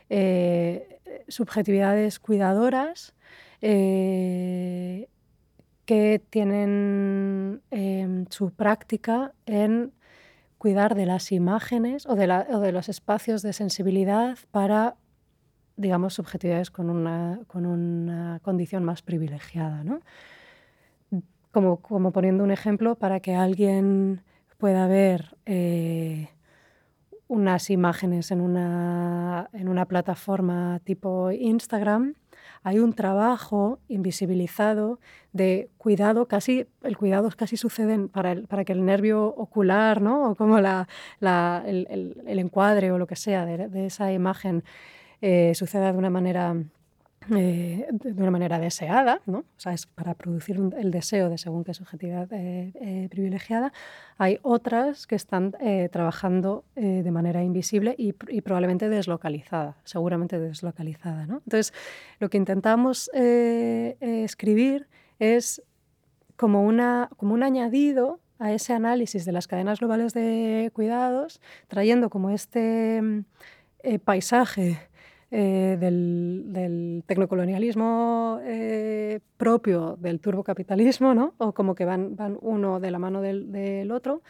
eh, subjetividades cuidadoras que tienen em, su práctica en cuidar de las imágenes o de, los espacios de sensibilidad para, digamos, subjetividades con una, con una condición más privilegiada. ¿no? Como, poniendo un ejemplo, para que alguien pueda ver eh, unas imágenes en una plataforma tipo Instagram, hay un trabajo invisibilizado de cuidado, casi, el cuidado casi sucede para, para que el nervio ocular, ¿no? o como la, el, el, encuadre o lo que sea de, de esa imagen eh, suceda de una manera eh, de una manera deseada, ¿no? o sea, es para producir el deseo de según qué subjetividad eh, eh, privilegiada, hay otras que están trabajando de manera invisible y, probablemente deslocalizada, seguramente deslocalizada. ¿no? Entonces, lo que intentamos escribir es como, una, como un añadido a ese análisis de las cadenas globales de cuidados, trayendo como este paisaje eh, del, tecnocolonialismo eh, propio del turbocapitalismo, ¿no? o como que van, van uno de la mano del, otro,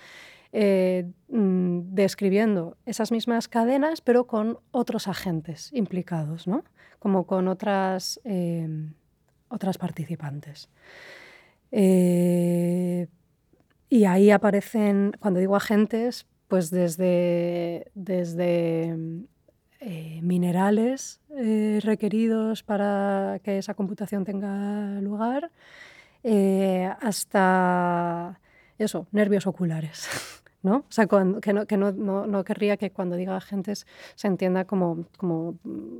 eh, mm, describiendo esas mismas cadenas, pero con otros agentes implicados, ¿no? como con otras, otras participantes. y ahí aparecen, cuando digo agentes, pues desde, desde eh, minerales eh, requeridos para que esa computación tenga lugar, eh, hasta eso, nervios oculares. ¿no? O sea, que, no, que no, no, querría que cuando diga agentes se entienda como, como mm,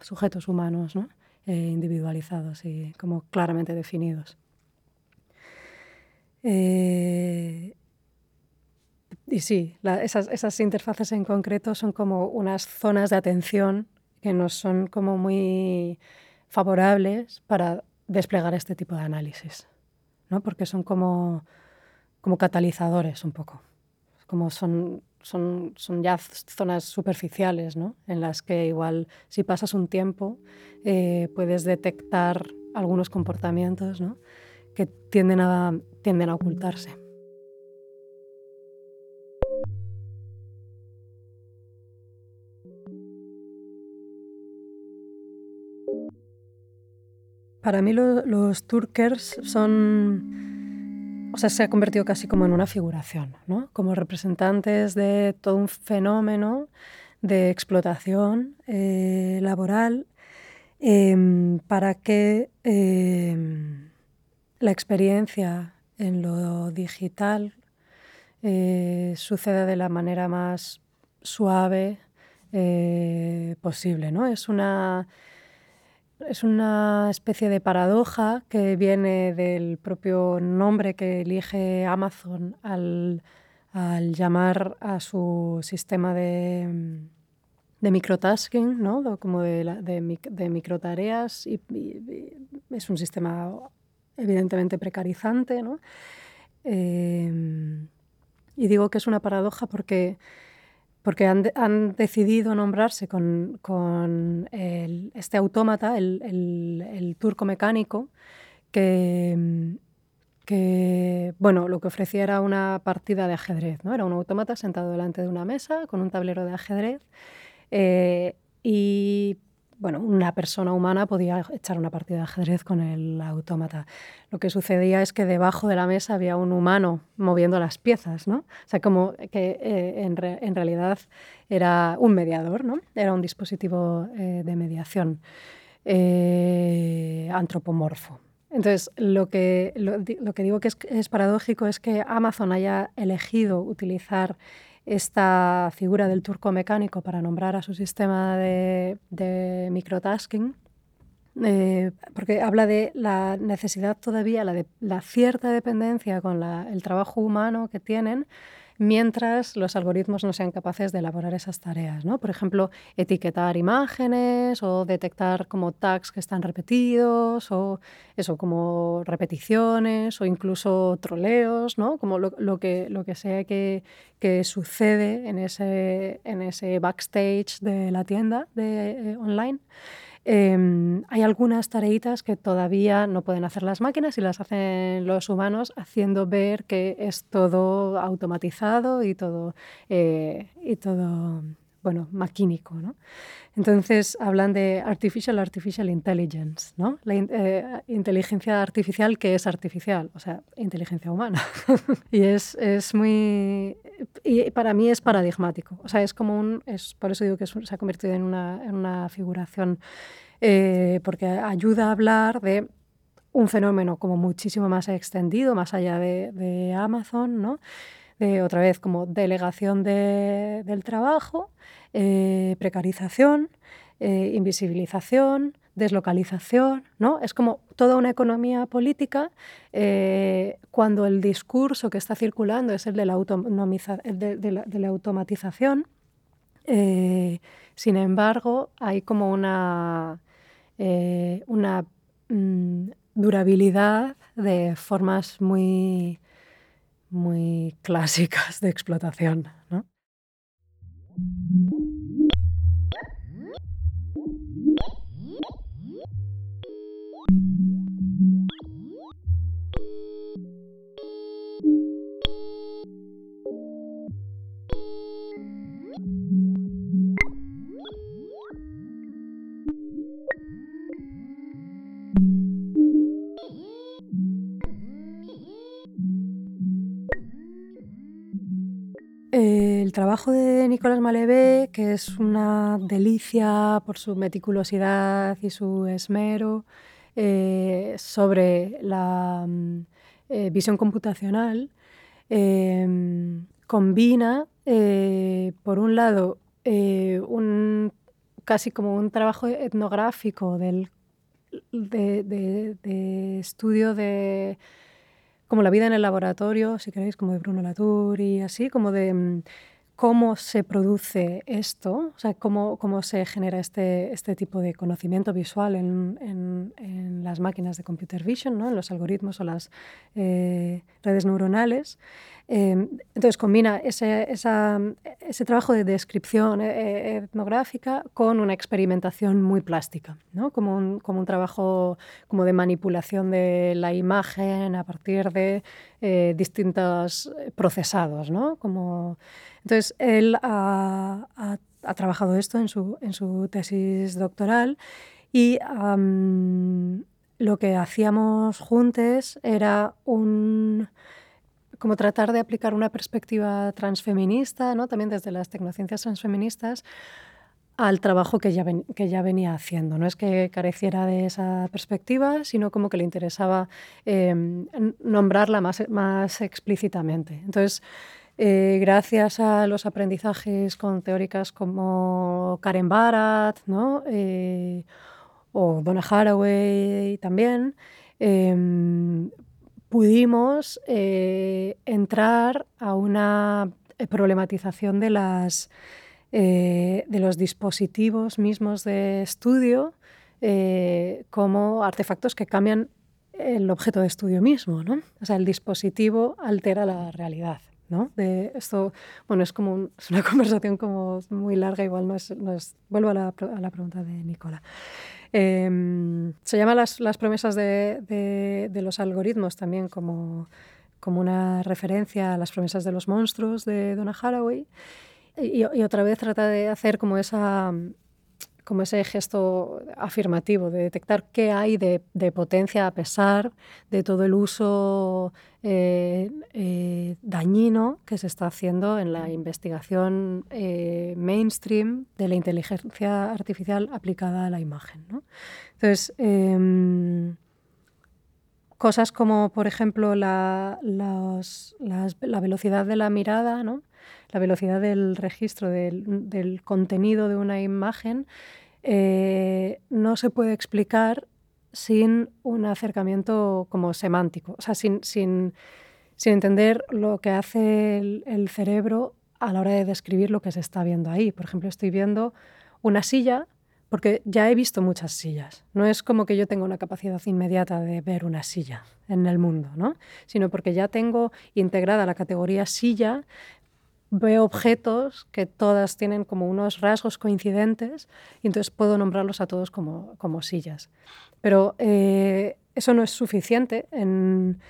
sujetos humanos ¿no? individualizados y como claramente definidos. Y sí, esas, interfaces en concreto son como unas zonas de atención que nos son como muy favorables para desplegar este tipo de análisis, ¿no? porque son como, como catalizadores un poco, como son, son, son ya zonas superficiales ¿no? en las que igual si pasas un tiempo eh, puedes detectar algunos comportamientos ¿no? que tienden a, tienden a ocultarse. Para mí los turkers son, o sea, se ha convertido casi como en una figuración, ¿no? Como representantes de todo un fenómeno de explotación eh, laboral em, para que em, la experiencia en lo digital eh, suceda de la manera más suave eh, posible, ¿no? Es una es una especie de paradoja que viene del propio nombre que elige Amazon al, llamar a su sistema de, de microtasking, ¿no? como de, de, microtareas, y, es un sistema evidentemente precarizante. ¿no? Eh, y digo que es una paradoja porque porque han, decidido nombrarse con, este autómata, el, turco mecánico, que, bueno, lo que ofrecía era una partida de ajedrez. ¿no? Era un autómata sentado delante de una mesa con un tablero de ajedrez eh, y bueno, una persona humana podía echar una partida de ajedrez con el autómata. Lo que sucedía es que debajo de la mesa había un humano moviendo las piezas, ¿no? O sea, como que eh, en, realidad era un mediador, ¿no? Era un dispositivo eh, de mediación eh, antropomorfo. Entonces, lo que, lo, que digo que es, es paradójico es que Amazon haya elegido utilizar esta figura del turco mecánico para nombrar a su sistema de, microtasking, eh, porque habla de la necesidad todavía, la, de, la cierta dependencia con el trabajo humano que tienen mientras los algoritmos no sean capaces de elaborar esas tareas. ¿no? Por ejemplo, etiquetar imágenes o detectar como tags que están repetidos o eso, como repeticiones o incluso troleos, ¿no? como lo, que, lo que sea que, que, sucede en ese, en ese backstage de la tienda de, eh, online. Em, hay algunas tareitas que todavía no pueden hacer las máquinas y las hacen los humanos, haciendo ver que es todo automatizado y todo, eh, y todo bueno, maquínico. ¿no? Entonces hablan de artificial artificial intelligence, ¿no? la eh, inteligencia artificial que es artificial, o sea, inteligencia humana. y es, es, muy... Y para mí es paradigmático, o sea, es como un... Es, por eso digo que se ha convertido en una, en una figuración, eh, porque ayuda a hablar de un fenómeno como muchísimo más extendido, más allá de, de Amazon, ¿no? de otra vez como delegación del trabajo, eh, precarización, eh, invisibilización, deslocalización, ¿no? Es como toda una economía política eh, cuando el discurso que está circulando es el de la, de, la, automatización. Sin embargo, hay como una, una mm, durabilidad de formas muy, muy clásicas de explotación. ¿No? El trabajo de Nicolás Malevé, que es una delicia por su meticulosidad y su esmero eh, sobre la mm, eh, visión computacional, em, combina, eh, por un lado, un, casi como un trabajo etnográfico del, de estudio de como la vida en el laboratorio, si queréis, como de Bruno Latour y así, como de mm, cómo se produce esto, o sea, cómo, cómo se genera este, este tipo de conocimiento visual en, en, las máquinas de computer vision, ¿no? en los algoritmos o las eh, redes neuronales. Eh, entonces combina ese, esa, ese, trabajo de descripción eh, etnográfica con una experimentación muy plástica, ¿no? como, un, como un trabajo como de manipulación de la imagen a partir de distintos procesados. ¿no? Como, entonces, él ha, trabajado esto en su, en su, tesis doctoral y lo que hacíamos juntos era un como tratar de aplicar una perspectiva transfeminista, ¿no? también desde las tecnociencias transfeministas, al trabajo que ya, que ya venía haciendo. No es que careciera de esa perspectiva, sino como que le interesaba em, nombrarla más, más explícitamente. Entonces, eh, gracias a los aprendizajes con teóricas como Karen Barat ¿no? Eh, o Donna Haraway también, em, pudimos eh, entrar a una problematización de, las, de los dispositivos mismos de estudio como artefactos que cambian el objeto de estudio mismo. ¿no? O sea, el dispositivo altera la realidad. ¿no? Esto, bueno, es como es una conversación como muy larga, igual no es, no es vuelvo a la, a la, pregunta de Nicola. Eh, se llama las, promesas de, los algoritmos también como, como una referencia a las promesas de los monstruos de Donna Haraway. Y, otra vez trata de hacer como esa como ese gesto afirmativo de detectar qué hay de, potencia a pesar de todo el uso eh, eh, dañino que se está haciendo en la investigación eh, mainstream de la inteligencia artificial aplicada a la imagen. Entonces, em, cosas como, por ejemplo, la, la velocidad de la mirada, ¿no? la velocidad del registro del, del, contenido de una imagen eh, no se puede explicar sin un acercamiento como semántico, o sea, sin, sin, sin entender lo que hace el, el, cerebro a la hora de describir lo que se está viendo ahí. Por ejemplo, estoy viendo una silla porque ya he visto muchas sillas. No es como que yo tenga una capacidad inmediata de ver una silla en el mundo, ¿no? sino porque ya tengo integrada la categoría silla veo objetos que todas tienen como unos rasgos coincidentes y entonces puedo nombrarlos a todos como, como sillas. Pero eh, eso no es suficiente en,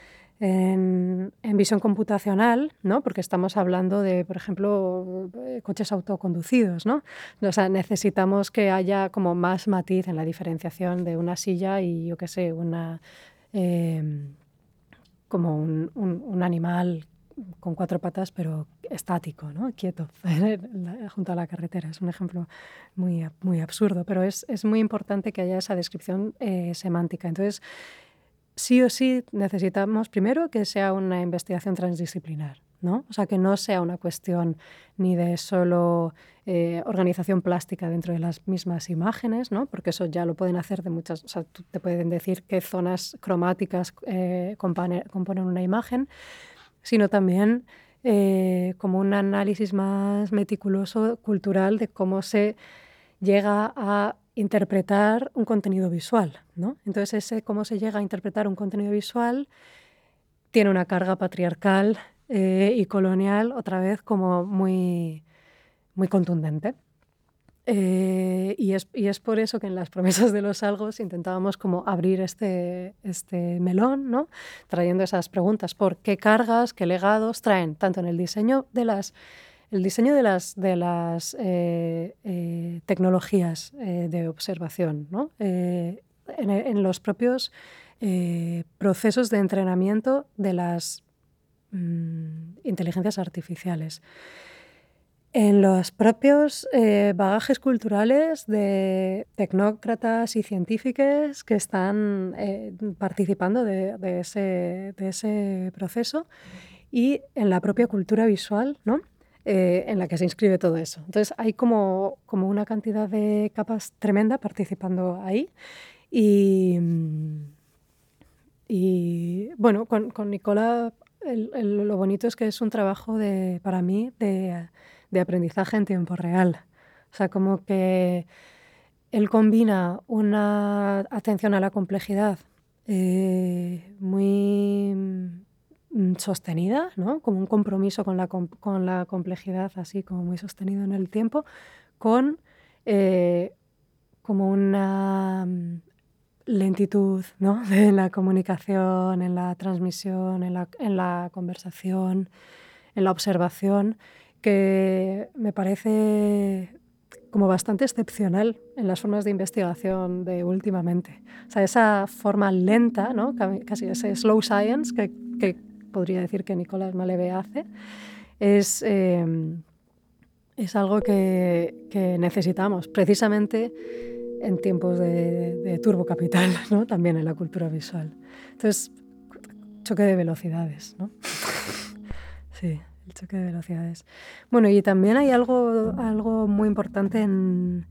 en, visión computacional, ¿no? porque estamos hablando de, por ejemplo, eh, coches autoconducidos. ¿no? O sea, necesitamos que haya como más matiz en la diferenciación de una silla y, yo qué sé, una... Eh, como un, un, un, animal con cuatro patas, pero estático, ¿no? quieto, junto a la carretera. Es un ejemplo muy, muy absurdo, pero es, es muy importante que haya esa descripción eh, semántica. Entonces, sí o sí necesitamos primero que sea una investigación transdisciplinar. ¿no? O sea, que no sea una cuestión ni de solo eh, organización plástica dentro de las mismas imágenes, ¿no? Porque eso ya lo pueden hacer de muchas, o sea, te pueden decir qué zonas cromáticas eh, componen una imagen, sino también eh, como un análisis más meticuloso cultural de cómo se llega a interpretar un contenido visual. ¿no? Entonces, ese cómo se llega a interpretar un contenido visual tiene una carga patriarcal eh, y colonial, otra vez, como muy, muy contundente. Eh, y, es, y, es, por eso que en las promesas de los algos intentábamos como abrir este, este melón, ¿no? trayendo esas preguntas por qué cargas, qué legados traen, tanto en el diseño de las, el diseño de las, de las eh, eh, tecnologías de observación, ¿no? en, los propios procesos de entrenamiento de las mm, inteligencias artificiales en los propios eh, bagajes culturales de tecnócratas y científicos que están eh, participando de, ese, proceso y en la propia cultura visual, ¿no? Eh, en la que se inscribe todo eso. Entonces hay como, como una cantidad de capas tremenda participando ahí y, y bueno, con, con Nicola lo bonito es que es un trabajo de, para mí de de aprendizaje en tiempo real. O sea, como que él combina una atención a la complejidad eh, muy mm, sostenida, ¿no? como un compromiso con la, con la, complejidad, así como muy sostenido en el tiempo, con eh, como una mm, lentitud ¿no? de la comunicación, en la transmisión, en en la conversación, en la observación, que me parece como bastante excepcional en las formas de investigación de últimamente. O sea, esa forma lenta, ¿no? casi ese slow science que, que podría decir que Nicolás Maleve hace, es, eh, es algo que, que, necesitamos precisamente en tiempos de, de turbo capital, ¿no? también en la cultura visual. Entonces, choque de velocidades. ¿no? sí choque de velocidades. Bueno, y también hay algo, algo muy importante en,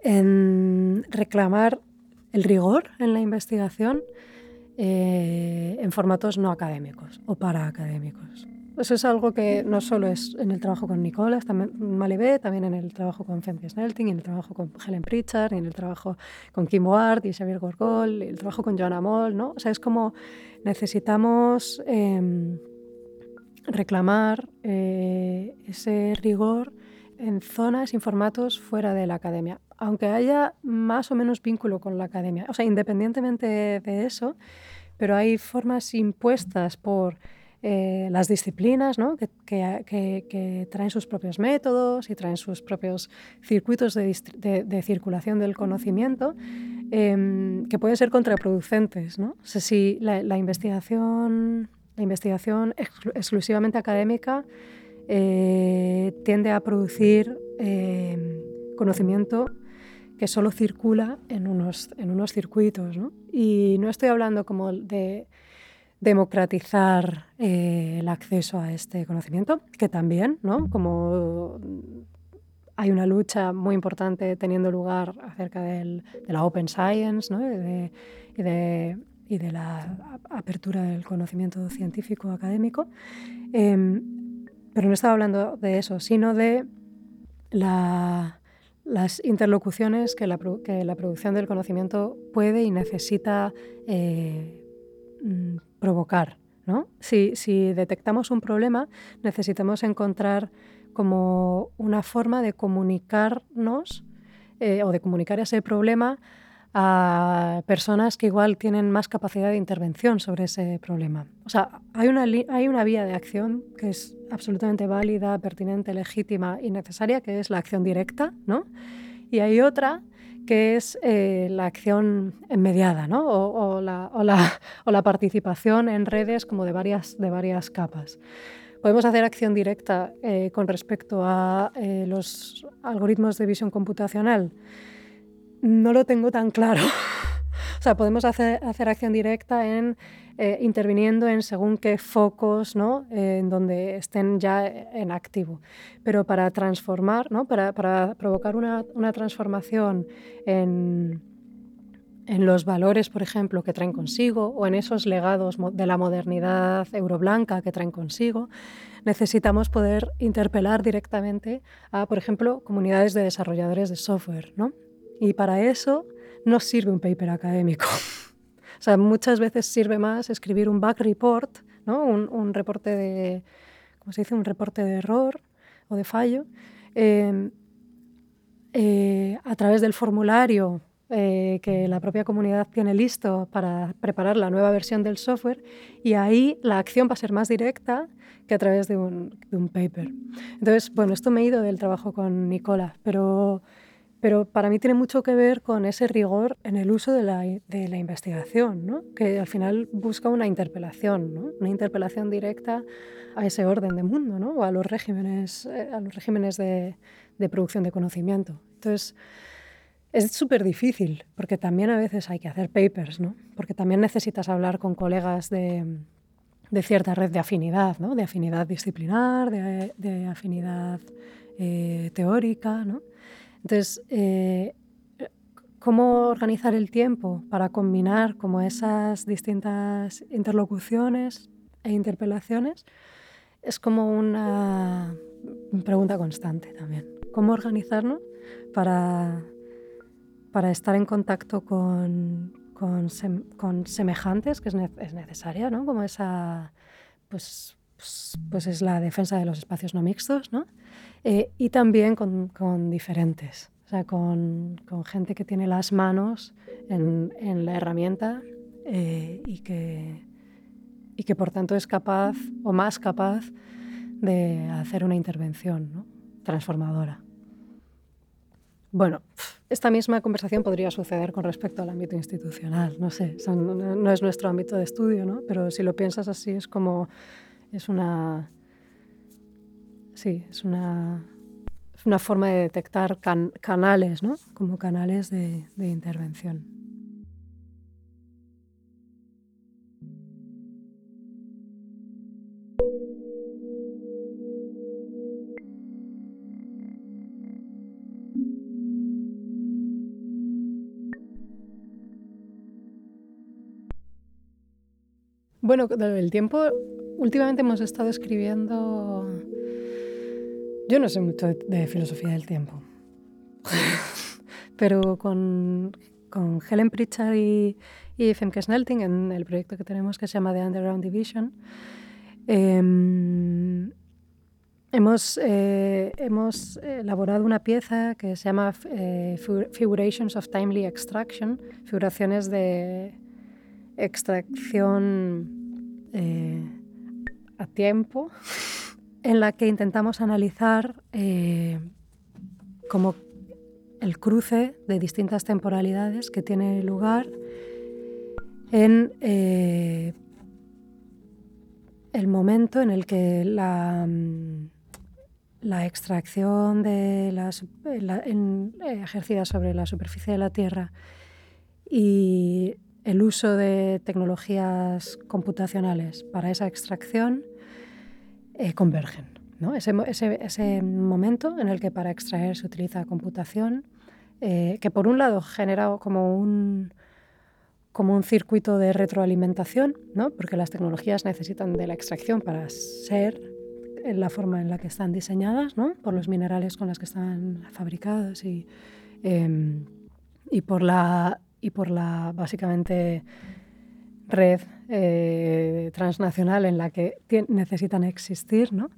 en reclamar el rigor en la investigación eh, en formatos no académicos o para académicos. Eso es algo que no solo es en el trabajo con Nicolás, también Malibé, también en el trabajo con Cynthia Snelting, en el trabajo con Helen Pritchard, en el trabajo con Kim Ward y Xavier Gorgol, el trabajo con Joanna Moll, ¿no? O sea, es como necesitamos eh, reclamar eh, ese rigor en zonas y formatos fuera de la academia, aunque haya más o menos vínculo con la academia. O sea, independientemente de eso, pero hay formas impuestas por eh, las disciplinas ¿no? que, traen sus propios métodos y traen sus propios circuitos de, circulación del conocimiento em, que pueden ser contraproducentes. ¿no? O sea, si la investigación investigación exclusivamente académica eh, tiende a producir eh, conocimiento que solo circula en unos, en unos circuitos. Y no estoy hablando como de democratizar eh, el acceso a este conocimiento, que también, ¿no? como hay una lucha muy importante teniendo lugar acerca del, de la open science ¿no? de, de y de la apertura del conocimiento científico académico. Em, pero no estaba hablando de eso, sino de las interlocuciones que la, producción del conocimiento puede y necesita eh, mm, provocar. ¿no? Si, si, detectamos un problema, necesitamos encontrar como una forma de comunicarnos eh, o de comunicar ese problema a personas que igual tienen más capacidad de intervención sobre ese problema. O sea, hay una, hay una vía de acción que es absolutamente válida, pertinente, legítima y necesaria, que es la acción directa, ¿no? Y hay otra que es eh, la acción mediada, ¿no? O, la, o, la, o, la, participación en redes como de varias, de varias capas. Podemos hacer acción directa eh, con respecto a eh, los algoritmos de visión computacional no lo tengo tan claro. o sea, podemos hacer, acción directa en eh, interviniendo en según qué focos, ¿no? en donde estén ya en activo. Pero para transformar, ¿no? para, provocar una, una transformación en en los valores, por ejemplo, que traen consigo o en esos legados de la modernidad euroblanca que traen consigo, necesitamos poder interpelar directamente a, por ejemplo, comunidades de desarrolladores de software. ¿no? Y para eso no sirve un paper académico. o sea, muchas veces sirve más escribir un back report, ¿no? un, reporte de, ¿cómo se dice? Un reporte de error o de fallo. Eh, eh, a través del formulario eh, que la propia comunidad tiene listo para preparar la nueva versión del software y ahí la acción va a ser más directa que a través de un, de un paper. Entonces, bueno, esto me he ido del trabajo con Nicola, pero, pero para mí tiene mucho que ver con ese rigor en el uso de la, de la investigación, ¿no? que al final busca una interpelación, ¿no? una interpelación directa a ese orden de mundo ¿no? o a los regímenes, eh, a los regímenes de, de producción de conocimiento. Entonces, es súper difícil, porque también a veces hay que hacer papers, ¿no? Porque también necesitas hablar con colegas de, de cierta red de afinidad, ¿no? De afinidad disciplinar, de, de afinidad eh, teórica, ¿no? Entonces, eh, ¿cómo organizar el tiempo para combinar como esas distintas interlocuciones e interpelaciones? Es como una pregunta constante también. ¿Cómo organizarnos para para estar en contacto con, con, con semejantes, que es, es, necesaria, ¿no? Como esa, pues, pues, pues, es la defensa de los espacios no mixtos, ¿no? Eh, y también con, con, diferentes, o sea, con, con, gente que tiene las manos en, en la herramienta eh, y, que, y que por tanto es capaz o más capaz de hacer una intervención ¿no? transformadora. Bueno, esta misma conversación podría suceder con respecto al ámbito institucional, no sé, no, es nuestro ámbito de estudio, ¿no? Pero si lo piensas así es como, es una, sí, es una, una forma de detectar canales, ¿no? Como canales de intervención. Bueno, el tiempo, últimamente hemos estado escribiendo... Yo no sé mucho de, filosofía del tiempo, pero con, Helen Pritchard y, y Femke Snelting en el proyecto que tenemos que se llama The Underground Division, em, hemos, eh, hemos elaborado una pieza que se llama eh, Figurations of Timely Extraction, figuraciones de extracción eh, a tiempo, en la que intentamos analizar eh, como el cruce de distintas temporalidades que tiene lugar en eh, el momento en el que la, la extracción de ejercida sobre la superficie de la Tierra y el uso de tecnologías computacionales para esa extracción eh, convergen. ¿no? Ese, ese, momento en el que para extraer se utiliza computación, eh, que por un lado genera como un, como un circuito de retroalimentación, ¿no? porque las tecnologías necesitan de la extracción para ser en la forma en la que están diseñadas, ¿no? por los minerales con los que están fabricados y, em, y por la y por la básicamente red eh, transnacional en la que necesitan existir, ¿no?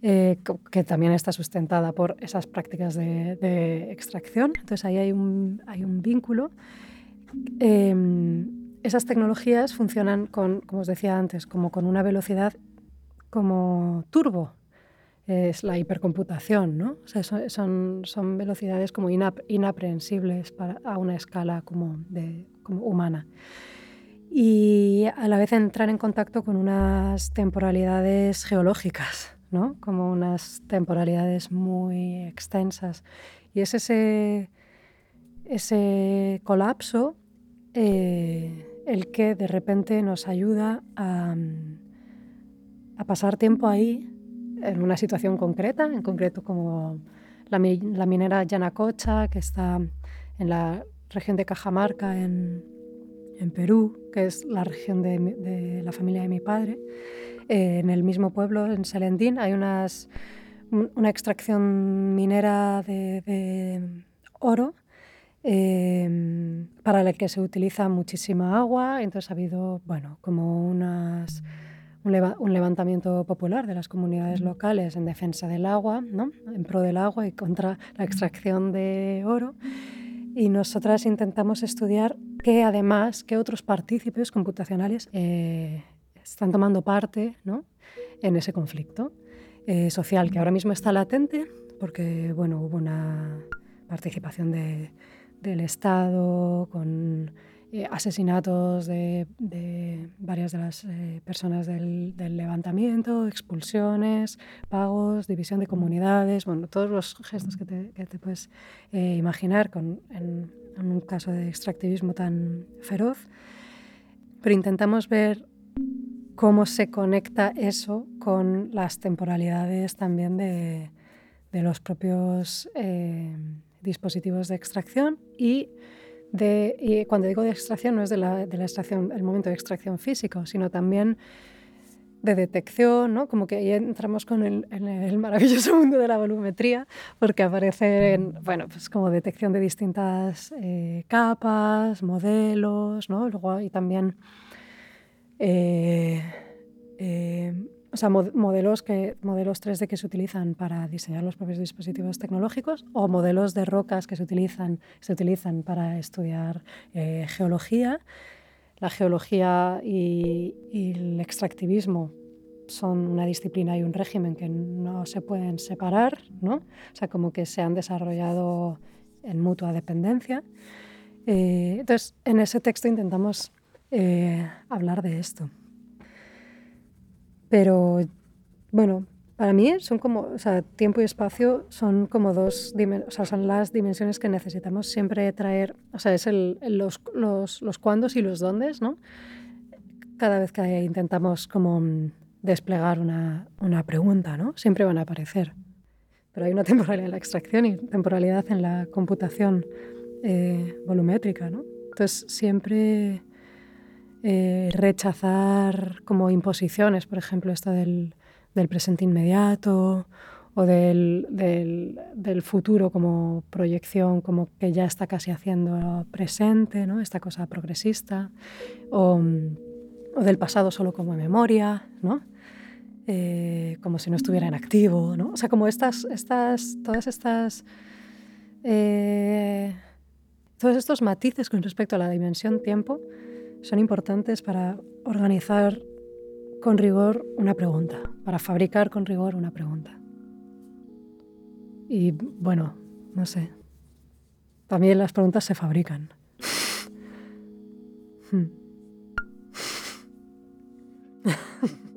Eh, que también está sustentada por esas prácticas de, extracción. Entonces ahí hay un, hay un vínculo. Em, esas tecnologías funcionan con, como os decía antes, como con una velocidad como turbo, es la hipercomputación, ¿no? O sea, son, son velocidades como inaprehensibles para, a una escala como, de, como humana. Y a la vez entrar en contacto con unas temporalidades geológicas, ¿no? Como unas temporalidades muy extensas. Y es ese, ese colapso eh, el que de repente nos ayuda a, a, pasar tiempo ahí en una situación concreta, en concreto como la, la minera Yanacocha, que está en la región de Cajamarca, en, en Perú, que es la región de, de, la familia de mi padre. Eh, en el mismo pueblo, en Selendín, hay unas, una extracción minera de, de oro eh, para la que se utiliza muchísima agua. Entonces ha habido, bueno, como unas un, levantamiento popular de las comunidades locales en defensa del agua, ¿no? en pro del agua y contra la extracción de oro. Y nosotras intentamos estudiar qué además, qué otros partícipes computacionales eh, están tomando parte ¿no? en ese conflicto eh, social que ahora mismo está latente, porque bueno, hubo una participación de, del Estado con eh, asesinatos de, varias de las eh, personas del, levantamiento, expulsiones, pagos, división de comunidades, bueno, todos los gestos que te, puedes eh, imaginar con, en, un caso de extractivismo tan feroz. Pero intentamos ver cómo se conecta eso con las temporalidades también de, de los propios dispositivos de extracción y y cuando digo de extracción no es de la, extracción, el momento de extracción físico, sino también de detección, ¿no? Como que ahí entramos con el maravilloso mundo de la volumetría, porque aparecen, bueno, pues como detección de distintas eh, capas, modelos, ¿no? Luego hay también eh, eh, o sea, modelos, que, modelos 3D que se utilizan para diseñar los propios dispositivos tecnológicos o modelos de rocas que se utilizan, se utilizan para estudiar eh, geología. La geología y, el extractivismo son una disciplina y un régimen que no se pueden separar, ¿no? O sea, como que se han desarrollado en mutua dependencia. Eh, entonces, en ese texto intentamos eh, hablar de esto. Pero bueno, para mí son como, o sea, tiempo y espacio son como dos, o sea, son las dimensiones que necesitamos siempre traer, o sea, es el, los, los, los cuándos y los dóndes, ¿no? Cada vez que intentamos como desplegar una, una pregunta, ¿no? Siempre van a aparecer. Pero hay una temporalidad en la extracción y temporalidad en la computación eh, volumétrica, ¿no? Entonces siempre eh, rechazar como imposiciones, por ejemplo, esta del, del presente inmediato o del, del, futuro como proyección, como que ya está casi haciendo presente, ¿no? esta cosa progresista, o, o del pasado solo como memoria, ¿no? Eh, como si no estuviera en activo, ¿no? o sea, como estas, estas, todas estas... Eh, todos estos matices con respecto a la dimensión tiempo son importantes para organizar con rigor una pregunta, para fabricar con rigor una pregunta. Y bueno, no sé, también las preguntas se fabrican. Hmm.